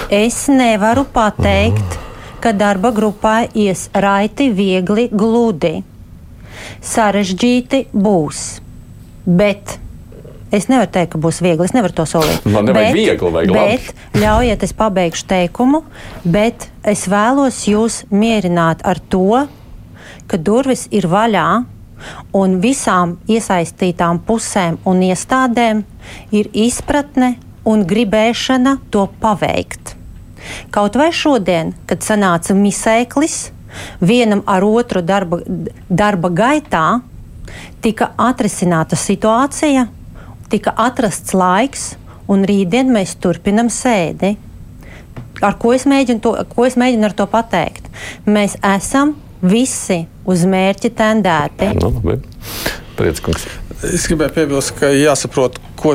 Es nevaru pateikt, ka darba grupā ies raiti, viegli, gludi. Sarežģīti būs. Bet Es nevaru teikt, ka būs viegli. Es nevaru to solīt. Man nevajag bet, viegli, vajag labi. Bet ļaujiet, es pabeigšu teikumu, bet es vēlos jūs mierināt ar to, ka durvis ir vaļā un visām iesaistītām pusēm un iestādēm ir izpratne un gribēšana to paveikt. Kaut vai šodien, kad sanāca misēklis, vienam ar otru darba, darba gaitā tika atrisināta situācija, tika atrasts laiks, un rītdien mēs turpinam sēdi. Ar ko es mēģinu, to, ko es mēģinu ar to pateikt? Mēs esam visi uz mērķi tendēti. Nu, Prieckungs. Es gribēju piebilst, ka jāsaprot, ko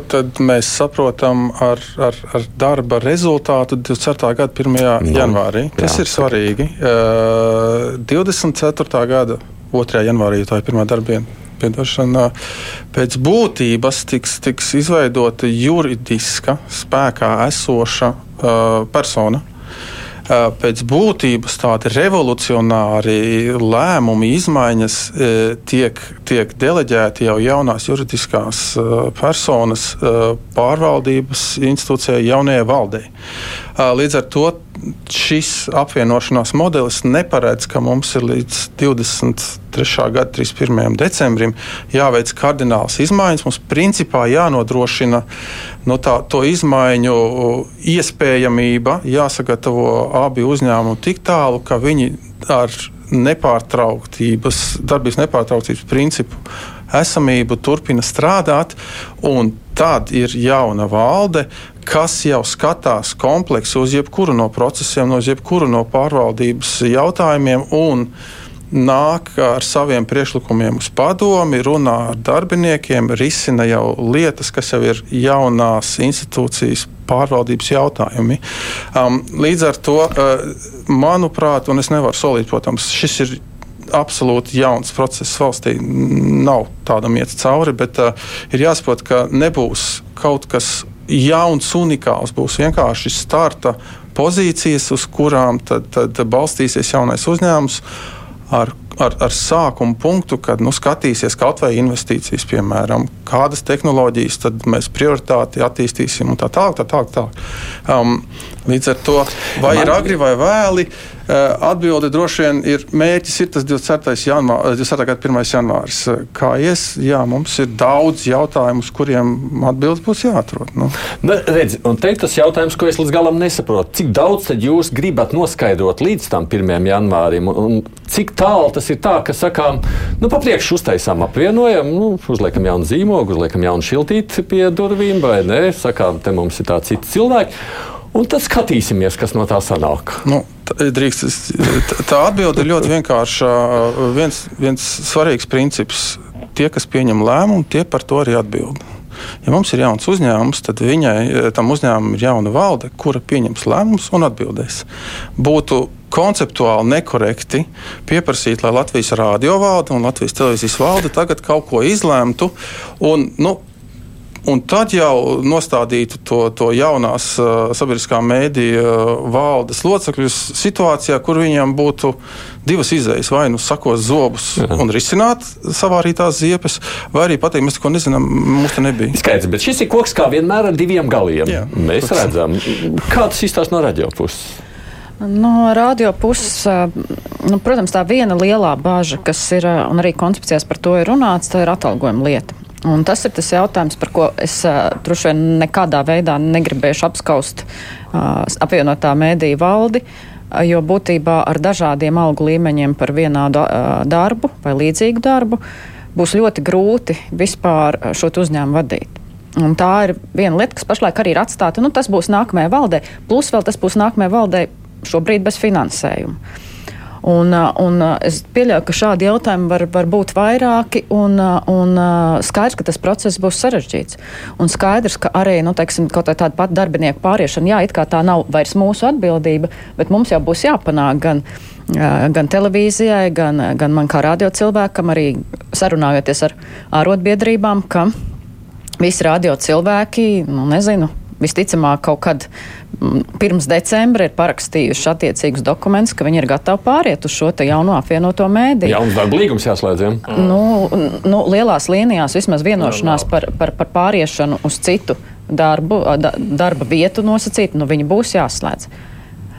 mēs saprotam ar, ar, ar darba rezultātu 24. gada 1. No, janvārī. Tas jā. ir svarīgi. Uh, 24. gada 2. janvārī tā ir pirmā darbiena. Piedošana, pēc būtības tiks, tiks izveidota juridiska, spēkā esoša uh, persona, pēc būtības tādi revolucionāri lēmumi, izmaiņas tiek, tiek deleģēti jau jaunās juridiskās personas pārvaldības institūcijai, jaunajai valdei. Līdz ar to šis apvienošanās modelis neparedz, ka mums ir līdz 23. gada 31. decembrim jāveic kardināls izmaiņas. Mums principā jānodrošina no nu, tā, to izmaiņu iespējamība, jāsagatavo abi uzņēmumi tik tālu, ka viņi ar nepārtrauktības, darbības nepārtrauktības principu esamību turpina strādāt, un tad ir jauna valde, kas jau skatās kompleksu uz jebkuru no procesiem, no jebkuru no pārvaldības jautājumiem un nāk ar saviem priekšlikumiem uz padomi, runā ar darbiniekiem, risina jau lietas, kas jau ir jaunās institūcijas pārvaldības jautājumi. Um, līdz ar to, uh, manuprāt, un es nevaru solīt, protams, šis ir absolūti jauns process valstī. Nav tādam iet cauri, bet uh, ir jāsaprot, ka nebūs kaut kas jauns, unikāls. Būs vienkārši starta pozīcijas, uz kurām tad, tad balstīsies jaunais uzņēmums ar ar, ar sākumu punktu, kad nu, skatīsies kaut vai investīcijas, piemēram, kādas tehnoloģijas mēs prioritāti attīstīsim un tā tālāk. Tā, tā, tā. Um, līdz ar to, vai Man... ir agri vai vēli, Eh, atbilde droši vien ir mērķis, ir tas 24. janvārs, 24. gada 1. janvārs. Kā ies, jā, mums ir daudz jautājumu, uz kuriem atbildes būs jāatrod. Nu. Ne, redz, un te ir tas jautājums, ko es līdz galam nesaprotu. Cik daudz jūs gribat noskaidrot līdz tam 1. janvārim? Un cik tālu tas ir tā, ka sakām, nu, pa priekšu uztaisām apvienojam, nu, uzliekam jaunu zīmogu, uzliekam jaunu šiltīti pie durvīm, vai ne? Sakām, te mums ir tāds cits cilvēks. Un tad skatīsimies, kas no tā sanāk. Nu, drīkst, tā atbilde ir ļoti vienkārša. Viens, viens svarīgs princips - tie, kas pieņem lēmumu, tie par to arī atbild. Ja mums ir jauns uzņēmums, tad viņai, tam uzņēmumam ir jauna valde, kura pieņems lēmumus un atbildēs. Būtu konceptuāli nekorekti pieprasīt, lai Latvijas radio valde un Latvijas televīzijas valde tagad kaut ko izlemtu. Un, nu, Un tad jau nostādītu to, to jaunās uh, sabiedriskā mēdīja uh, valdes locekļus situācijā, kur viņiem būtu divas izējas. Vai nu sakot zobus Jā. un risināt savārītās ziepes, vai arī pateikt, mēs neko nezinām, mums te nebija. Skaidrs, bet šis ir koks kā vienmēr ar diviem galiem. Jā, mēs protams. redzam, kā tas izstāsta no raģio puses. No radio puses, nu, protams, tā viena lielā bāža, kas ir, un arī koncepcijās par to ir runāts, tā ir atalgojuma lieta. Un tas ir tas jautājums, par ko es uh, droši vien nekādā veidā negribēšu apskaust uh, apvienotā mēdīja valdi, uh, jo būtībā ar dažādiem algu līmeņiem par vienādu uh, darbu vai līdzīgu darbu būs ļoti grūti vispār šo uzņēmumu vadīt. Un tā ir viena lieta, kas pašlaik arī ir atstāta. Nu, tas būs nākamajai valdē, plus vēl tas būs nākamajai valdē šobrīd bez finansējuma. Un, uh, un uh, es pieļauju, ka šādi jautājumi var, var būt vairāki, un, uh, un skaidrs, ka tas process būs sarežģīts. Un skaidrs, ka arī nu, teiksim, tāda pati darbinieku pāriešana, jā, it kā tā nav vairs mūsu atbildība, bet mums jau būs jāpanāk gan gan televīzijai, gan, gan man kā radio cilvēkam, arī sarunājoties ar ārotbiedrībām, ka visi radio cilvēki, nu nezinu, visticamāk kaut kad pirms decembra ir parakstījuši attiecīgus dokumentus, ka viņi ir gatavi pāriet uz šo jauno apvienoto mēdīju. Jauns darba līgums jāslēdz. Ja? Nu, nu, lielās līnijās vismaz vienošanās par, par, par pāriešanu uz citu darbu, da, darba vietu nosacīt, nu, viņi būs jāslēdz.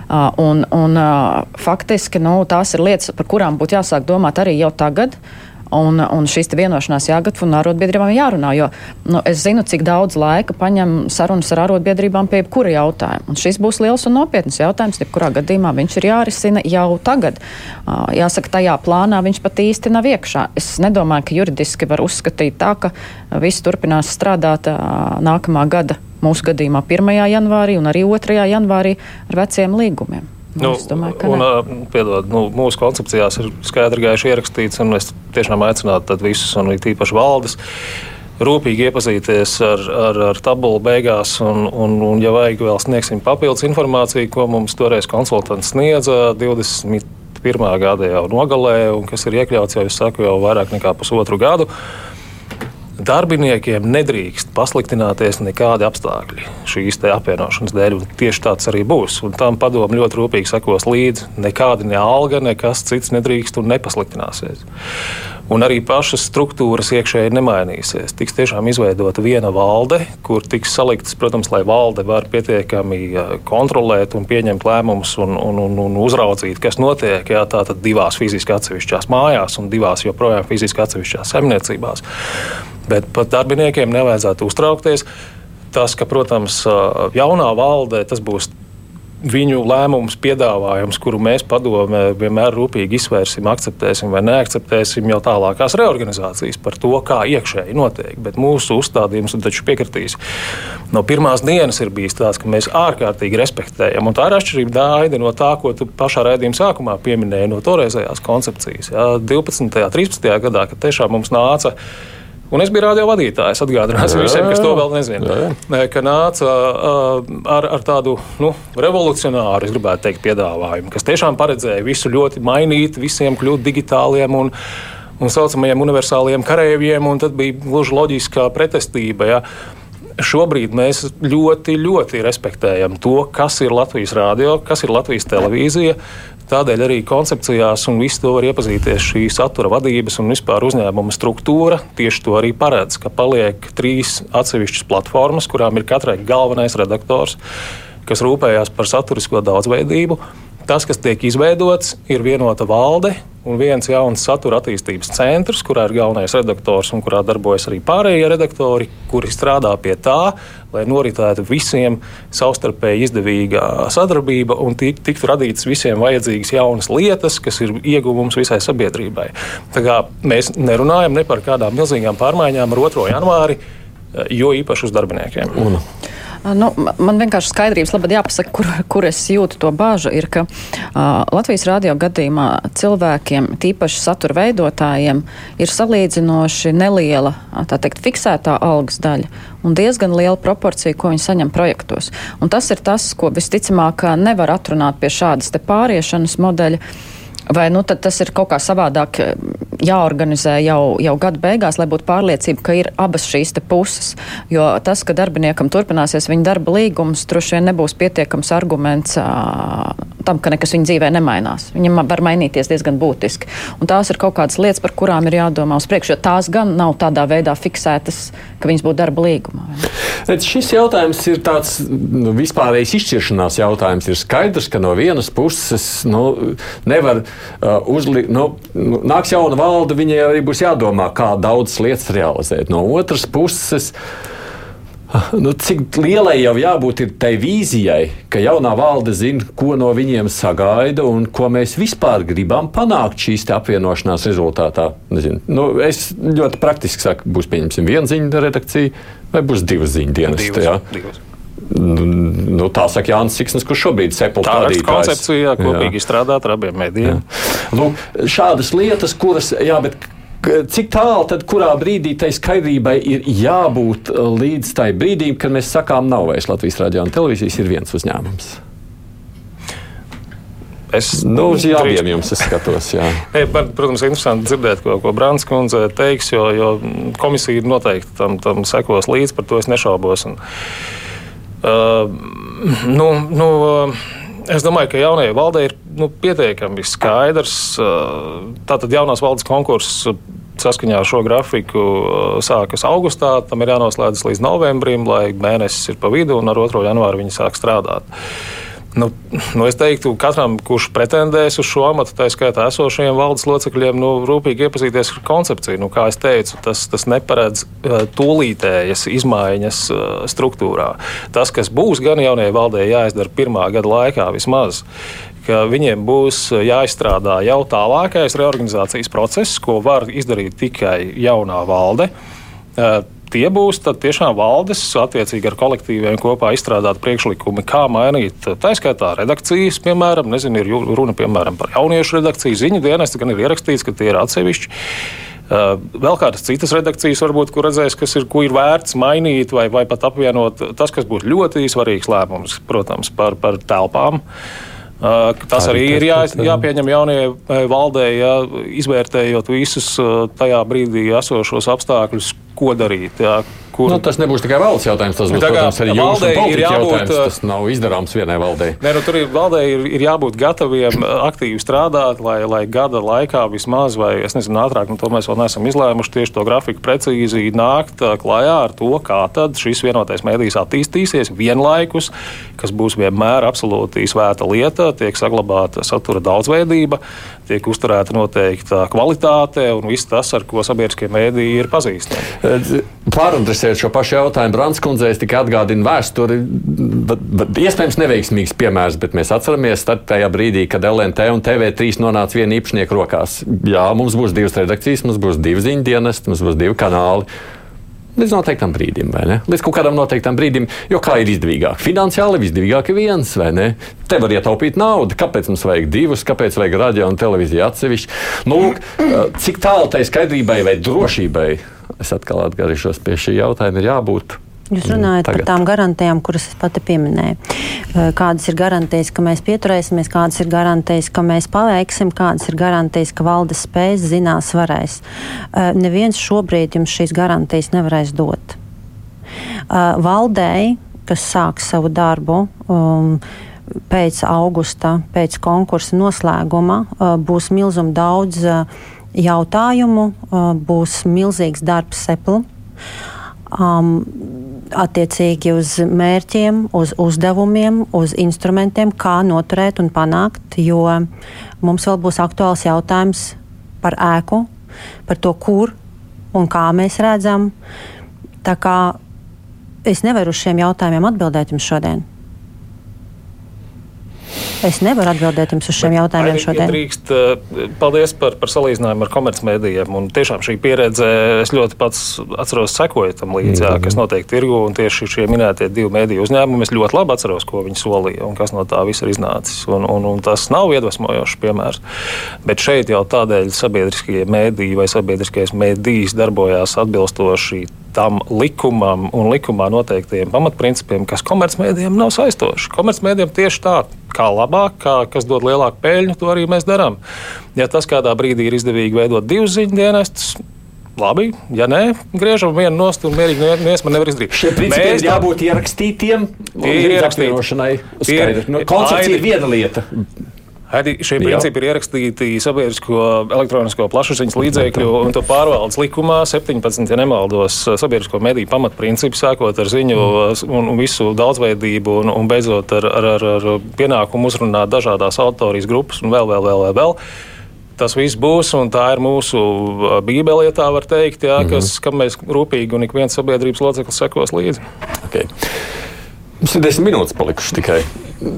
Uh, un, un, uh, faktiski nu, tās ir lietas, par kurām būtu jāsāk domāt arī jau tagad. Uh, Un, un šīs vienošanās jāgatavo un arotbiedrībām jārunā. Jo nu, es zinu, cik daudz laika paņem sarunas ar arotbiedrībām pie jebkura jautājuma. Un šis būs liels un nopietns jautājums. Jebkurā gadījumā viņš ir jārisina jau tagad. Jāsaka, tajā plānā viņš pat īsti nav iekšā. Es nedomāju, ka juridiski var uzskatīt tā, ka viss turpinās strādāt nākamā gada mūsu gadījumā 1. janvārī un arī 2. janvārī ar veciem līgumiem. Nu, domāju, un, ne. piedod, nu, mūsu koncepcijās ir skaidri gaiši ierakstīts, un es tiešām aicinātu visus, un it īpaši valdes, rūpīgi iepazīties ar, ar, ar tabulu beigās, un, un, un, ja vajag, vēl sniegsim papildus informāciju, ko mums toreiz konsultants sniedza 21. gada jau nogalē, un kas ir iekļauts jau, es saku, jau vairāk nekā pusotru gadu. Darbiniekiem nedrīkst pasliktināties nekādi apstākļi šīs apvienošanas dēļ. Tieši tāds arī būs. Un tam padomu ļoti rūpīgi sekos līdzi. Nekāda ne alga, nekas cits nedrīkst un nepasliktināsies. Un arī pašas struktūras iekšēji nemainīsies. Tiks tiešām izveidota viena valde, kur tiks saliktas, protams, lai valde var pietiekami eh, kontrolēt un pieņemt lēmumus un, un, un, un uzraudzīt, kas notiek. Jā, tātad divās fiziski atsevišķās mājās un divās joprojām fiziski atsevišķās saimniecībās. Bet pat darbiniekiem nevajadzētu uztraukties. Tas, ka, protams, eh, jaunā valdē tas būs viņu lēmums, piedāvājums, kuru mēs padomē vienmēr rūpīgi izvērsim, akceptēsim vai neakceptēsim jau tālākās reorganizācijas par to, kā iekšēji notiek. Bet mūsu uzstādījums, taču piekritīs, no pirmās dienas ir bijis tāds, ka mēs ārkārtīgi respektējam. Un tā ir atšķirība daida no tā, ko tu pašā raidījuma sākumā pieminēji no toreizējās koncepcijas. Jā, 12. un 13. gadā, kad tiešām mums nāca. Un es biju radio vadītājs. Atgādināsim visiem, kas to vēl nezina. Ka nāca ar, ar tādu nu, revolucionāru, es gribētu teikt, piedāvājumu, kas tiešām paredzēja visu ļoti mainīt, visiem kļūt digitāliem. Un, un saucamajiem universāliem karavīriem, un tad bija gluži loģiskā pretestība. Ja. Šobrīd mēs ļoti, ļoti respektējam to, kas ir Latvijas rādio, kas ir Latvijas televīzija. Tādēļ arī koncepcijās un visu to var iepazīties šī satura vadības un vispār uzņēmuma struktūra. Tieši to arī paredz, ka paliek trīs atsevišķas platformas, kurām ir katrai galvenais redaktors, kas rūpējās par saturisko daudzveidību. Tas, kas tiek izveidots, ir vienota valde un viens jauns satura attīstības centrs, kurā ir galvenais redaktors un kurā darbojas arī pārējie redaktori, kuri strādā pie tā, lai noritētu visiem savstarpēji izdevīga sadarbība un tik, tiktu radītas visiem vajadzīgas jaunas lietas, kas ir ieguvums visai sabiedrībai. Tā kā mēs nerunājam ne par kādām milzīgām pārmaiņām ar 2. janvāri, jo īpaši uz darbiniekiem. Un. Nu, man vienkārši skaidrības labāk jāpasaka, kur, kur es jūtu to bāžu. Ir, ka uh, Latvijas radio gadījumā cilvēkiem, tīpaši satura veidotājiem, ir salīdzinoši neliela teikt, fiksētā algas daļa un diezgan liela proporcija, ko viņi saņem projektos. Un tas ir tas, ko visticamāk nevar atrunāt pie šādas pāriešanas modeļa. Vai nu, tas ir kaut kā savādāk jāorganizē jau, jau gada beigās, lai būtu pārliecība, ka ir abas šīs puses. Jo tas, ka darbiniekam turpināsies viņa darba līgums, droši vien nebūs pietiekams arguments uh, tam, ka nekas viņa dzīvē nemainās. Viņam var mainīties diezgan būtiski. Un tās ir kaut kādas lietas, par kurām ir jādomā uz priekšu, jo tās gan nav tādā veidā fiksētas, ka viņas būtu darba līgumā. Redz, šis jautājums ir tāds nu, vispārējais izšķiršanās jautājums. Ir skaidrs, ka no vienas puses nu, nevar uzlikt, nu, nāks jauna valde, viņai arī būs jādomā, kā daudzas lietas realizēt. No otras puses, Nu, cik lielai jau jābūt tai vīzijai, ka jaunā valde zina, ko no viņiem sagaida un ko mēs vispār gribam panākt šīs apvienošanās rezultātā. Nezinu. Nu, es ļoti praktiski saku, būs pieņemsim viena ziņu redakcija vai būs divas ziņu dienas. Nu, nu, tā saka Jānis Siksnis, kurš šobrīd ir sepultārā koncepcijā, kopīgi izstrādāt ar abiem medijiem. Lūk, šādas lietas, kuras, jā, bet cik tālu tad kurā brīdī tai skaidrībai ir jābūt uh, līdz tai brīdim, kad mēs sakām, nav vairs Latvijas radio un televīzijas, ir viens uzņēmums? Es nu, uz abiem jums skatos. Jā. e, man, protams, ir interesanti dzirdēt, ko, ko Brāns kundze teiks, jo, jo komisija noteikti tam, tam sekos līdzi, par to es nešaubos. Un, uh, nu, nu, uh, Es domāju, ka jaunajai valdei ir nu, pietiekami skaidrs. Tātad jaunās valdes konkurss saskaņā ar šo grafiku sākas augustā. Tam ir jānoslēdzas līdz novembrim, lai mēnesis ir pa vidu, un ar 2. janvāru viņi sāk strādāt. Nu, nu es teiktu, katram, kurš pretendēs uz šo amatu, tā skaitā esošajiem valdes locekļiem, nu, rūpīgi iepazīties ar koncepciju. Nu, kā jau teicu, tas, tas neparedz uh, tūlītējas izmaiņas uh, struktūrā. Tas, kas būs gan jaunajai valdei jāizdara pirmā gada laikā vismaz, ka viņiem būs jāizstrādā jau tālākais reorganizācijas process, ko var izdarīt tikai jaunā valde. Tie būs tiešām valdes, attiecīgi ar kolektīviem kopā izstrādāt priekšlikumi, kā mainīt. Tā skaitā redakcijas, piemēram, nezinu, ir runa piemēram par jauniešu redakciju, ziņu dienestu, gan ir ierakstīts, ka tie ir atsevišķi. Uh, vēl kādas citas redakcijas, varbūt, kur redzēs, kas ir, ir vērts mainīt vai, vai pat apvienot. Tas, kas būs ļoti svarīgs lēmums, protams, par, par telpām. Uh, tas arī ir jā, jāpieņem jaunajai valdē, jā, izvērtējot visus tajā brīdī esošos apstākļus, ko darīt. Jā, Kur... Nu, tas nebūs tikai valsts jautājums, tas būs protams, arī jūsu ir jābūt, jautājums. Tas nav izdarāms vienai valdei. Nē, nu, tur ir valdei ir, ir jābūt gataviem aktīvi strādāt, lai, lai gada laikā vismaz, vai es nezinu, ātrāk, nu, to mēs vēl neesam izlēmuši tieši to grafiku precīzi nākt klajā ar to, kā tad šis vienotais mēdījis attīstīsies vienlaikus, kas būs vienmēr absolūti svēta lieta, tiek saglabāta satura daudzveidība, tiek uzturēta noteikta kvalitāte un viss tas, ar ko sabiedriskie mēdīji ir pazīstami. Pāradresēt šo pašu jautājumu Branskundzei, es tikai atgādinu vēsturi. Iespējams, neveiksmīgs piemērs, bet mēs atceramies tajā brīdī, kad LNT un TV3 nonāca viena īpašnieka rokās. Jā, mums būs divas redakcijas, mums būs divi ziņu dienesti, mums būs divi kanāli. Līdz noteiktam brīdim, vai ne? Līdz kaut kādam noteiktam brīdim, jo kā ir izdevīgāk? Finansiāli izdevīgāk ir viens, vai ne? Te var ietaupīt naudu. Kāpēc mums vajag divus, kāpēc vajag radio un televīziju atsevišķi? Nu, lūk, cik tālu tai skaidrībai vai drošībai, es atkal atgriežos pie šī jautājuma, ir jābūt Jūs runājat Tagad. par tām garantijām, kuras es pati pieminēju. Eh, kādas ir garantijas, ka mēs pieturēsimies, kādas ir garantijas, ka mēs paveiksim, kādas ir garantijas, ka valdes spējas, zinās, varēs. Eh, neviens šobrīd jums šīs garantijas nevarēs dot. Eh, valdēji, kas sāks savu darbu, um, pēc augusta, pēc konkursa noslēguma, būs milzīgi daudz jautājumu, būs milzīgs darbs seplu. Um, attiecīgi uz mērķiem, uz uzdevumiem, uz instrumentiem, kā noturēt un panākt, jo mums vēl būs aktuāls jautājums par ēku, par to, kur un kā mēs redzam. Tā kā es nevaru uz šiem jautājumiem atbildēt jums šodien. Es nevaru atbildēt jums uz šiem jautājumiem šodien. Drīkst, eh, paldies par, par salīdzinājumu ar komercmedijiem. Tiešām šī pieredze, es ļoti pats atceros, sekoju tam līdzi, mm -hmm. kas notiek tirgu. Tieši šie minētie divi mediju uzņēmumi, es ļoti labi atceros, ko viņi solīja un kas no tā viss ir iznācis. Un, un, un tas nav iedvesmojošs piemērs. Bet šeit jau tādēļ sabiedriskie mediji vai sabiedriskais medijs darbojās atbilstoši tam likumam un likumā noteiktajiem pamatprincipiem, kas komercmedijiem nav saistoši. Komercmedijiem tieši tā, kā labāk, kā, kas dod lielāku peļņu, to arī mēs darām. Ja tas kādā brīdī ir izdevīgi veidot divus ziņu dienestus, Labi, ja nē, griežam vienu nost un mierīgi neviens man nevar izdarīt. Šie principi mēs ir jābūt ierakstītiem. Tie ir ierakstīti. Nu, koncepcija ir viena lieta. Arī šie Jā. principi ir ierakstīti sabiedrisko elektronisko plašsaziņas līdzekļu un to pārvaldes likumā 17, ja nemaldos, sabiedrisko mediju pamatprincipi, sākot ar ziņu un, visu daudzveidību un, un beidzot ar, ar, ar, ar pienākumu uzrunāt dažādās autorijas grupas un vēl, vēl, vēl, vēl. vēl. Tas viss būs, un tā ir mūsu bībelē, tā var teikt, jā, mm -hmm. kas, kam mēs rūpīgi un ik viens sabiedrības loceklis sekos līdzi. Okay. Mums ir desmit minūtes palikušas tikai.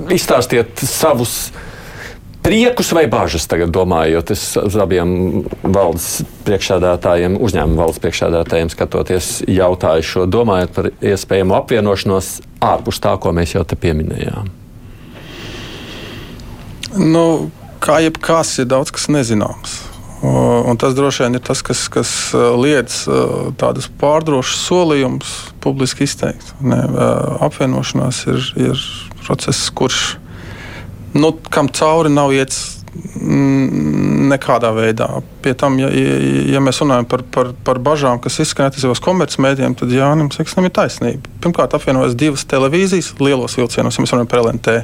Izstāstiet savus priekus vai bažas tagad domājot uz abiem valdes priekšsēdētājiem, uzņēmuma valdes priekšsēdētājiem, skatoties jautāju šo, domājot par iespējamu apvienošanos ārpus tā, ko mēs jau te pieminējām? Nu, kā jebkas, ir daudz kas nezināms. Un tas droši vien ir tas, kas, kas liedz tādus pārdrošus solījumus publiski izteikt. Ne, apvienošanās ir, ir process, kurš nu, kam cauri nav iets mm, nekādā veidā. Pie tam, ja, ja mēs runājam par, par, par bažām, kas izskan attiecībā uz komercmedijiem, tad Jānis Eksnam ir taisnība. Pirmkārt, apvienojas divas televīzijas lielos vilcienos, ja mēs runājam par LNT.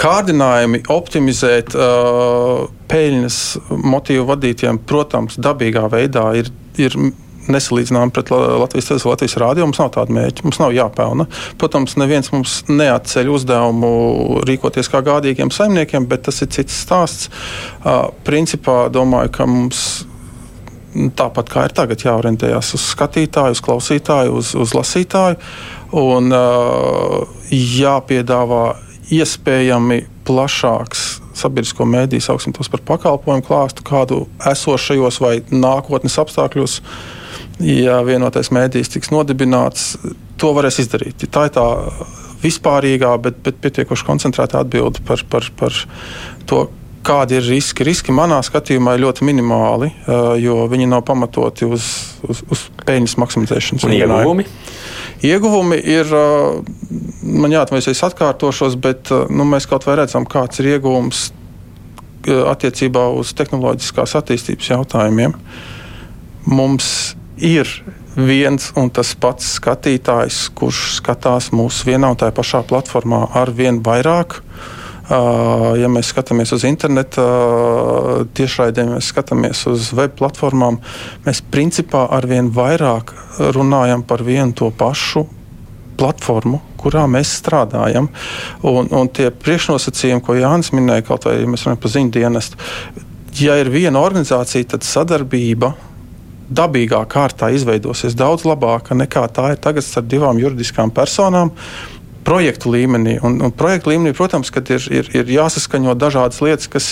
Kārdinājumi optimizēt uh, peļņas motīvu vadītiem, protams, dabīgā veidā ir. ir nesalīdzinām pret Latvijas televizīju, Latvijas rādio. Mums nav tāda mērķa, mums nav jāpelna. Protams, neviens mums neatceļ uzdevumu rīkoties kā gādīgiem saimniekiem, bet tas ir cits stāsts. Uh, principā domāju, ka mums tāpat kā ir tagad, jāorientējas uz skatītāju, uz klausītāju, uz, uz lasītāju un uh, jāpiedāvā iespējami plašāks sabiedrisko mēdīju, sauksim tos par pakalpojumu klāstu, kādu esošajos vai nākotnes apstākļos ja vienotais mēdījis tiks nodibināts, to varēs izdarīt. Tā ir tā vispārīgā, bet, bet pietiekoši koncentrēta atbilde par, par, par to, kādi ir riski. Riski manā skatījumā ir ļoti minimāli, jo viņi nav pamatoti uz, uz, uz peļņas maksimizēšanas. Ieguvumi? Ieguvumi ir, man jāatvainojas, es atkārtošos, bet nu, mēs kaut vai redzam, kāds ir ieguvums attiecībā uz tehnoloģiskās attīstības jautājumiem. Mums ir viens un tas pats skatītājs, kurš skatās mūsu vienā un tajā pašā platformā ar vien vairāk. Ja mēs skatāmies uz internetu tiešraidēm, mēs skatāmies uz web platformām, mēs principā ar vien vairāk runājam par vienu to pašu platformu, kurā mēs strādājam. Un, un tie priekšnosacījumi, ko Jānis minēja, kaut vai ja mēs runājam par ziņu dienestu, ja ir viena organizācija, tad sadarbība dabīgā kārtā izveidosies daudz labāka nekā tā ir tagad starp divām juridiskām personām. Projektu līmenī. Un, un projektu līmenī, protams, ir, ir, ir jāsaskaņo dažādas lietas, kas,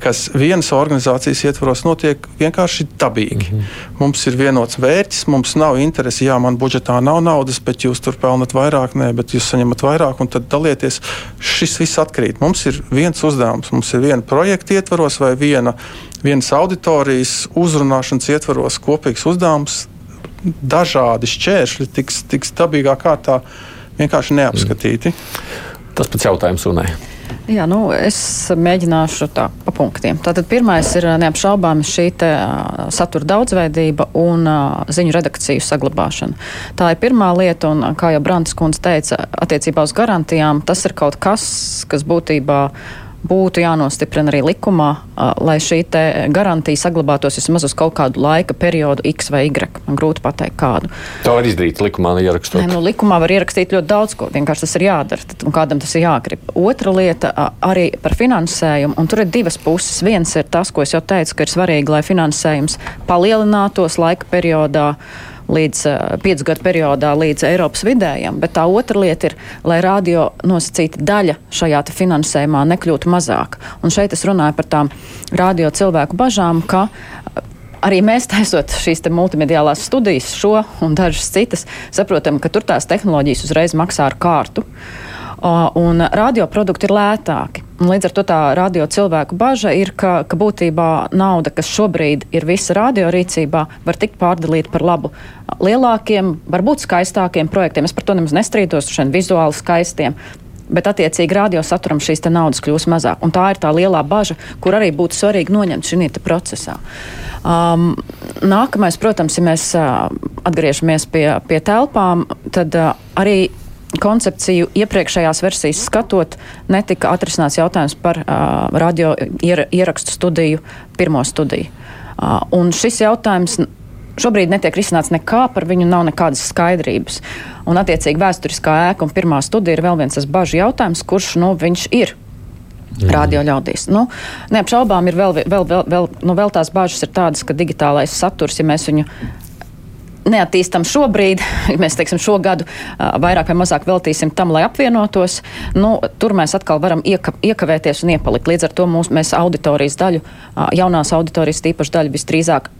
kas vienas organizācijas ietvaros notiek vienkārši dabīgi. Mm -hmm. Mums ir vienots mērķis, mums nav interesi, jā, man budžetā nav naudas, bet jūs tur pelnat vairāk, nē, bet jūs saņemat vairāk, un tad dalieties. Šis viss atkrīt. Mums ir viens uzdevums, mums ir viena projekta ietvaros vai viena vienas auditorijas uzrunāšanas ietvaros kopīgs uzdevums. Dažādi šķēršļi tiks, tiks dabīgā kārtā vienkārši neapskatīti. Tas pats jautājums runai. Jā, nu, es mēģināšu tā pa punktiem. Tātad pirmais ir neapšaubāmi šī satura daudzveidība un ziņu redakciju saglabāšana. Tā ir pirmā lieta, un kā jau Brantas kundze teica, attiecībā uz garantijām, tas ir kaut kas, kas būtībā būtu jānostiprina arī likumā, lai šī garantija saglabātos vismaz uz kaut kādu laika periodu, X vai Y. Man grūti pateikt, kādu. Tā var izdarīt likumā, ierakstot. Nē, nu, likumā var ierakstīt ļoti daudz ko. Vienkārši tas ir jādara, tad, un kādam tas ir jāgrib. Otra lieta arī par finansējumu, un tur ir divas puses. Viens ir tas, ko es jau teicu, ka ir svarīgi, lai finansējums palielinātos laika periodā līdz piecu gadu periodā līdz Eiropas vidējam, bet tā otra lieta ir, lai radio nosacīta daļa šajā finansējumā nekļūtu mazāk. Un šeit es runāju par tām radio cilvēku bažām, ka arī mēs taisot šīs multimediālās studijas, šo un dažas citas, saprotam, ka tur tās tehnoloģijas uzreiz maksā ar kārtu. Un radioprodukti ir lētāki. Un līdz ar to tā radio cilvēku bažas ir, ka, ka būtībā nauda, kas šobrīd ir visa radio rīcībā, var tikt pārdalīta par labu lielākiem, varbūt skaistākiem projektiem. Es par to nemaz nestrīdos, šiem vizuāli skaistiem. Bet, attiecīgi, radiosaturam šīs naudas kļūs mazāk. Un tā ir tā lielā bažas, kur arī būtu svarīgi noņemt šajā procesā. Um, nākamais, protams, ja mēs uh, atgriežamies pie, pie telpām, tad uh, arī koncepciju iepriekšējās versijas skatot, netika atrisināts jautājums par uh, radio ier, ierakstu studiju, pirmo studiju. Uh, un šis jautājums šobrīd netiek risināts nekā, par viņu nav nekādas skaidrības. Un, attiecīgi, vēsturiskā ēka un pirmā studija ir vēl viens tas bažu jautājums, kurš nu, viņš ir. Mm. Radio ļaudīs. Nu, neapšaubām ir vēl, vēl, vēl, vēl, nu, vēl tās bāžas, tādas, ka digitālais saturs, ja mēs viņu neattīstam šobrīd, mēs teiksim, šo gadu vairāk vai mazāk veltīsim tam, lai apvienotos, nu, tur mēs atkal varam ieka, iekavēties un iepalikt. Līdz ar to mūs, mēs auditorijas daļu, jaunās auditorijas tīpaši daļu visdrīzāk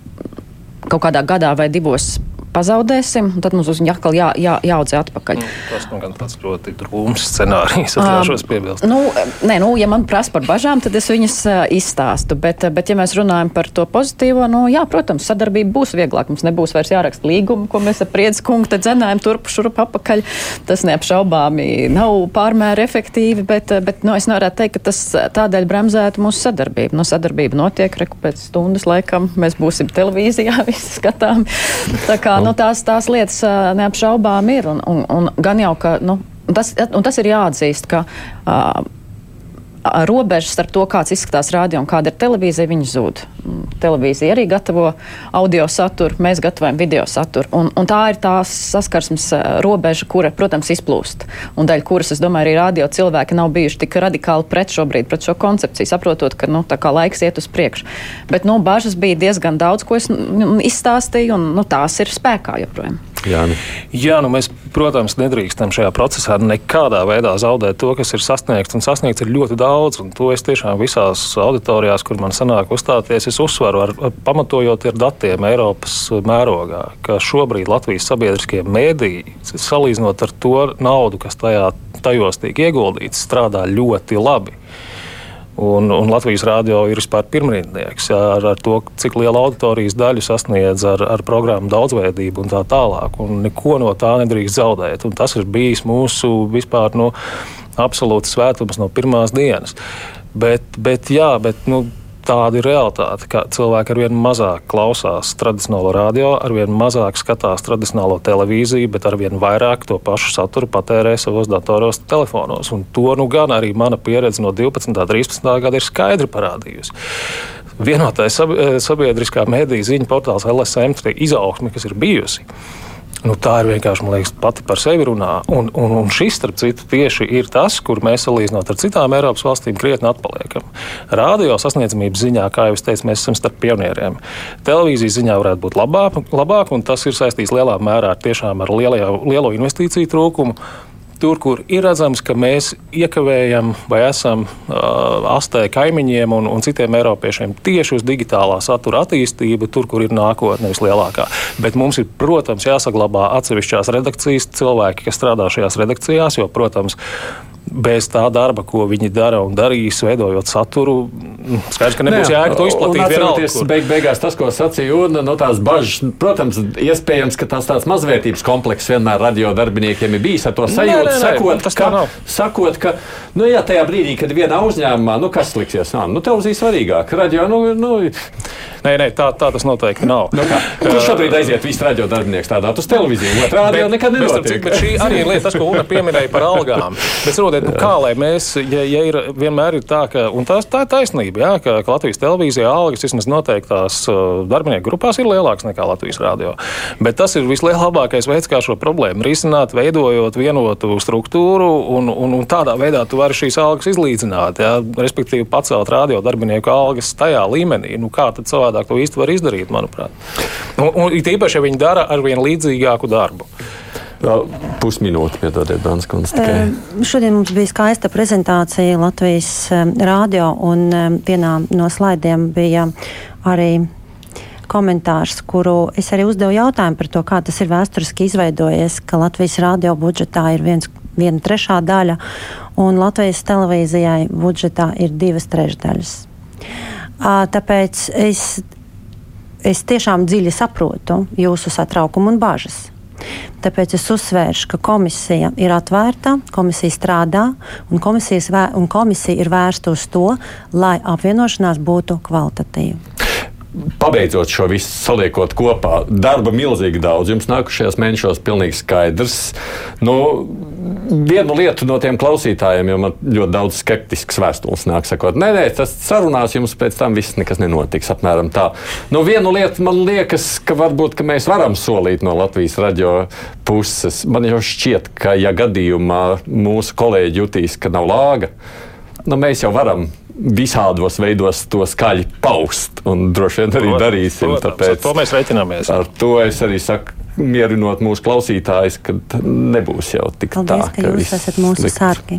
kaut kādā gadā vai divos pazaudēsim, un tad mums uz viņu atkal jā, jā, jāaudzē atpakaļ. Nu, tas man gan tāds ļoti drūms scenārijs, atļaušos piebilst. Nu, nē, nu, ja man prasa par bažām, tad es viņas uh, izstāstu, bet, bet ja mēs runājam par to pozitīvo, nu, jā, protams, sadarbība būs vieglāk. Mums nebūs vairs jāraksta līgumu, ko mēs ar priedzi kungu te dzenājam turp šurp apakaļ. Tas neapšaubāmi nav pārmēr efektīvi, bet, bet nu, es nevarētu teikt, ka tas tādēļ bremzētu mūsu sadarbību. Nu, sadarbība notiek, reku pēc stundas laikam mēs būsim televīzijā, visi skatām. Tā kā nu, tās, tās lietas neapšaubām ir. Un, un, un gan jau, ka nu, tas, tas ir jāatzīst, ka. Uh, robežas starp to, kāds izskatās radio un kāda ir televīzija, viņi zūd. Mm, televīzija arī gatavo audio saturu, mēs gatavojam video saturu. Un, un tā ir tā saskarsmes robeža, kura, protams, izplūst. Un daļa kuras, es domāju, arī radio cilvēki nav bijuši tik radikāli pret šobrīd, pret šo koncepciju, saprotot, ka nu, laiks iet uz priekšu. Bet nu, bažas bija diezgan daudz, ko es nu, izstāstīju, un nu, tās ir spēkā joprojām. Jāni. Jā, nu mēs, protams, nedrīkstam šajā procesā nekādā veidā zaudēt to, kas ir sasniegts. Un sasniegts ir ļoti daudz, un to es tiešām visās auditorijās, kur man sanāk uzstāties, es uzsveru, ar, ar, pamatojot ar datiem Eiropas mērogā, ka šobrīd Latvijas sabiedriskie mēdīji, salīdzinot ar to naudu, kas tajā, tajos tiek ieguldīts, strādā ļoti labi. Un, un Latvijas rādio ir vispār pirmrindnieks jā, ar, ar to, cik lielu auditorijas daļu sasniedz ar, ar programmu daudzveidību un tā tālāk. Un neko no tā nedrīkst zaudēt. Un tas ir bijis mūsu vispār nu, absolūts svētums no pirmās dienas. Bet, bet, jā, bet nu, tāda ir realitāte, ka cilvēki arvien mazāk klausās tradicionālo radio, arvien mazāk skatās tradicionālo televīziju, bet arvien vairāk to pašu saturu patērē savos datoros, telefonos. Un to nu gan arī mana pieredze no 12. un 13. gada ir skaidri parādījusi. Vienotais sabiedriskā mēdīņa ziņu portāls LSM izaugsme, kas ir bijusi Nu, tā ir vienkārši liekas, pati par sevi runā. Un, un, un šis, starp citu, tieši ir tas, kur mēs salīdzinot ar citām Eiropas valstīm, krietni atpaliekam. Radio sasniedzamības ziņā, kā jau es teicu, mēs esam starp pionieriem. Televīzijas ziņā varētu būt labāk, labāk un tas ir saistīts lielā mērā tiešām ar lielo, lielo investīciju trūkumu tur, kur ir redzams, ka mēs iekavējam vai esam uh, astē kaimiņiem un, un citiem eiropiešiem tieši uz digitālā satura attīstību, tur, kur ir nākotne vislielākā. Bet mums ir, protams, jāsaglabā atsevišķās redakcijas cilvēki, kas strādā šajās redakcijās, jo, protams, bez tā darba, ko viņi dara un darīs, veidojot saturu, skaidrs, ka nebūs jēga to izplatīt. Atceroties, beig, beigās tas, ko sacīja Urna, no tās bažas, protams, iespējams, ka tās tāds mazvērtības komplekss vienmēr radio darbiniekiem ir bijis ar to sajūtu, nē, nē, sakot, nē, ka, sakot, ka, nu jā, tajā brīdī, kad vienā uzņēmumā, nu kas liksies, nā, nu televīzija svarīgāk, radio, nu, nu Nē, nē tā, tā tas noteikti nav. Nu? Tur šobrīd aiziet visi radio darbinieki strādāt uz televīziju. Otrā radio nekad nenotiek. Bet, bet šī arī ir lieta, tas, ko Una pieminēja par algām. Bet, nu, kā lai mēs, ja, ja ir vienmēr ir tā, ka, tās, tā ir taisnība, jā, ka, Latvijas televīzijā algas vismaz noteiktās uh, darbinieku grupās ir lielākas nekā Latvijas radio. Bet tas ir vislielākais veids, kā šo problēmu risināt, veidojot vienotu struktūru, un, un, un tādā veidā tu vari šīs algas izlīdzināt, jā, respektīvi pacelt radio darbinieku algas tajā līmenī. Nu, kā tad savā savādāk to īsti var izdarīt, manuprāt. Un, un it īpaši, ja viņi dara ar vien līdzīgāku darbu. Pusminūte, piedodiet, Banskundze. Uh, šodien mums bija skaista prezentācija Latvijas uh, rādio, un uh, vienā no slaidiem bija arī komentārs, kuru es arī uzdevu jautājumu par to, kā tas ir vēsturiski izveidojies, ka Latvijas rādio budžetā ir viens, viena trešā daļa, un Latvijas televīzijai budžetā ir divas trešdaļas. Tāpēc es, es tiešām dziļi saprotu jūsu satraukumu un bažas. Tāpēc es uzsvēršu, ka komisija ir atvērta, komisija strādā, un, un komisija ir vērsta uz to, lai apvienošanās būtu kvalitatīva pabeidzot šo visu saliekot kopā, darba milzīgi daudz. Jums nākušajos mēnešos pilnīgi skaidrs. Nu, vienu lietu no tiem klausītājiem, jo man ļoti daudz skeptisks vēstules nāk, sakot, nē, nē, tas sarunās jums pēc tam viss nekas nenotiks. Apmēram tā. Nu, vienu lietu man liekas, ka varbūt ka mēs varam solīt no Latvijas radio puses. Man jau šķiet, ka ja gadījumā mūsu kolēģi jutīs, ka nav lāga, nu, mēs jau varam visādos veidos to skaļi paust. Un droši vien arī protams, darīsim. Protams, tāpēc, ar to mēs reiķināmies. Ar to es arī saku. Mierinot mūsu klausītājus, ka nebūs jau tik Paldies, tā, ka, ka jūs esat mūsu sargi.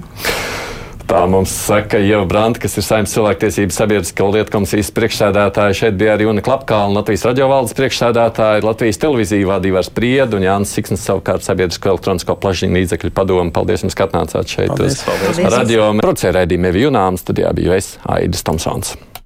Tā mums saka Ieva Branta, kas ir Saimnes cilvēktiesības sabiedriskā lietu komisijas priekšsēdētāja. Šeit bija arī Una Klapkalna, Latvijas radiovaldes priekšsēdētāja, Latvijas televīzija vadīja ar spriedu un Jānis Siksnis savukārt sabiedrisko elektronisko plašsaziņu līdzekļu padomu. Paldies jums, ka atnācāt šeit paldies, uz radio. Producēja raidījumu Evi Junām, studijā biju es, Aidis Tomsons.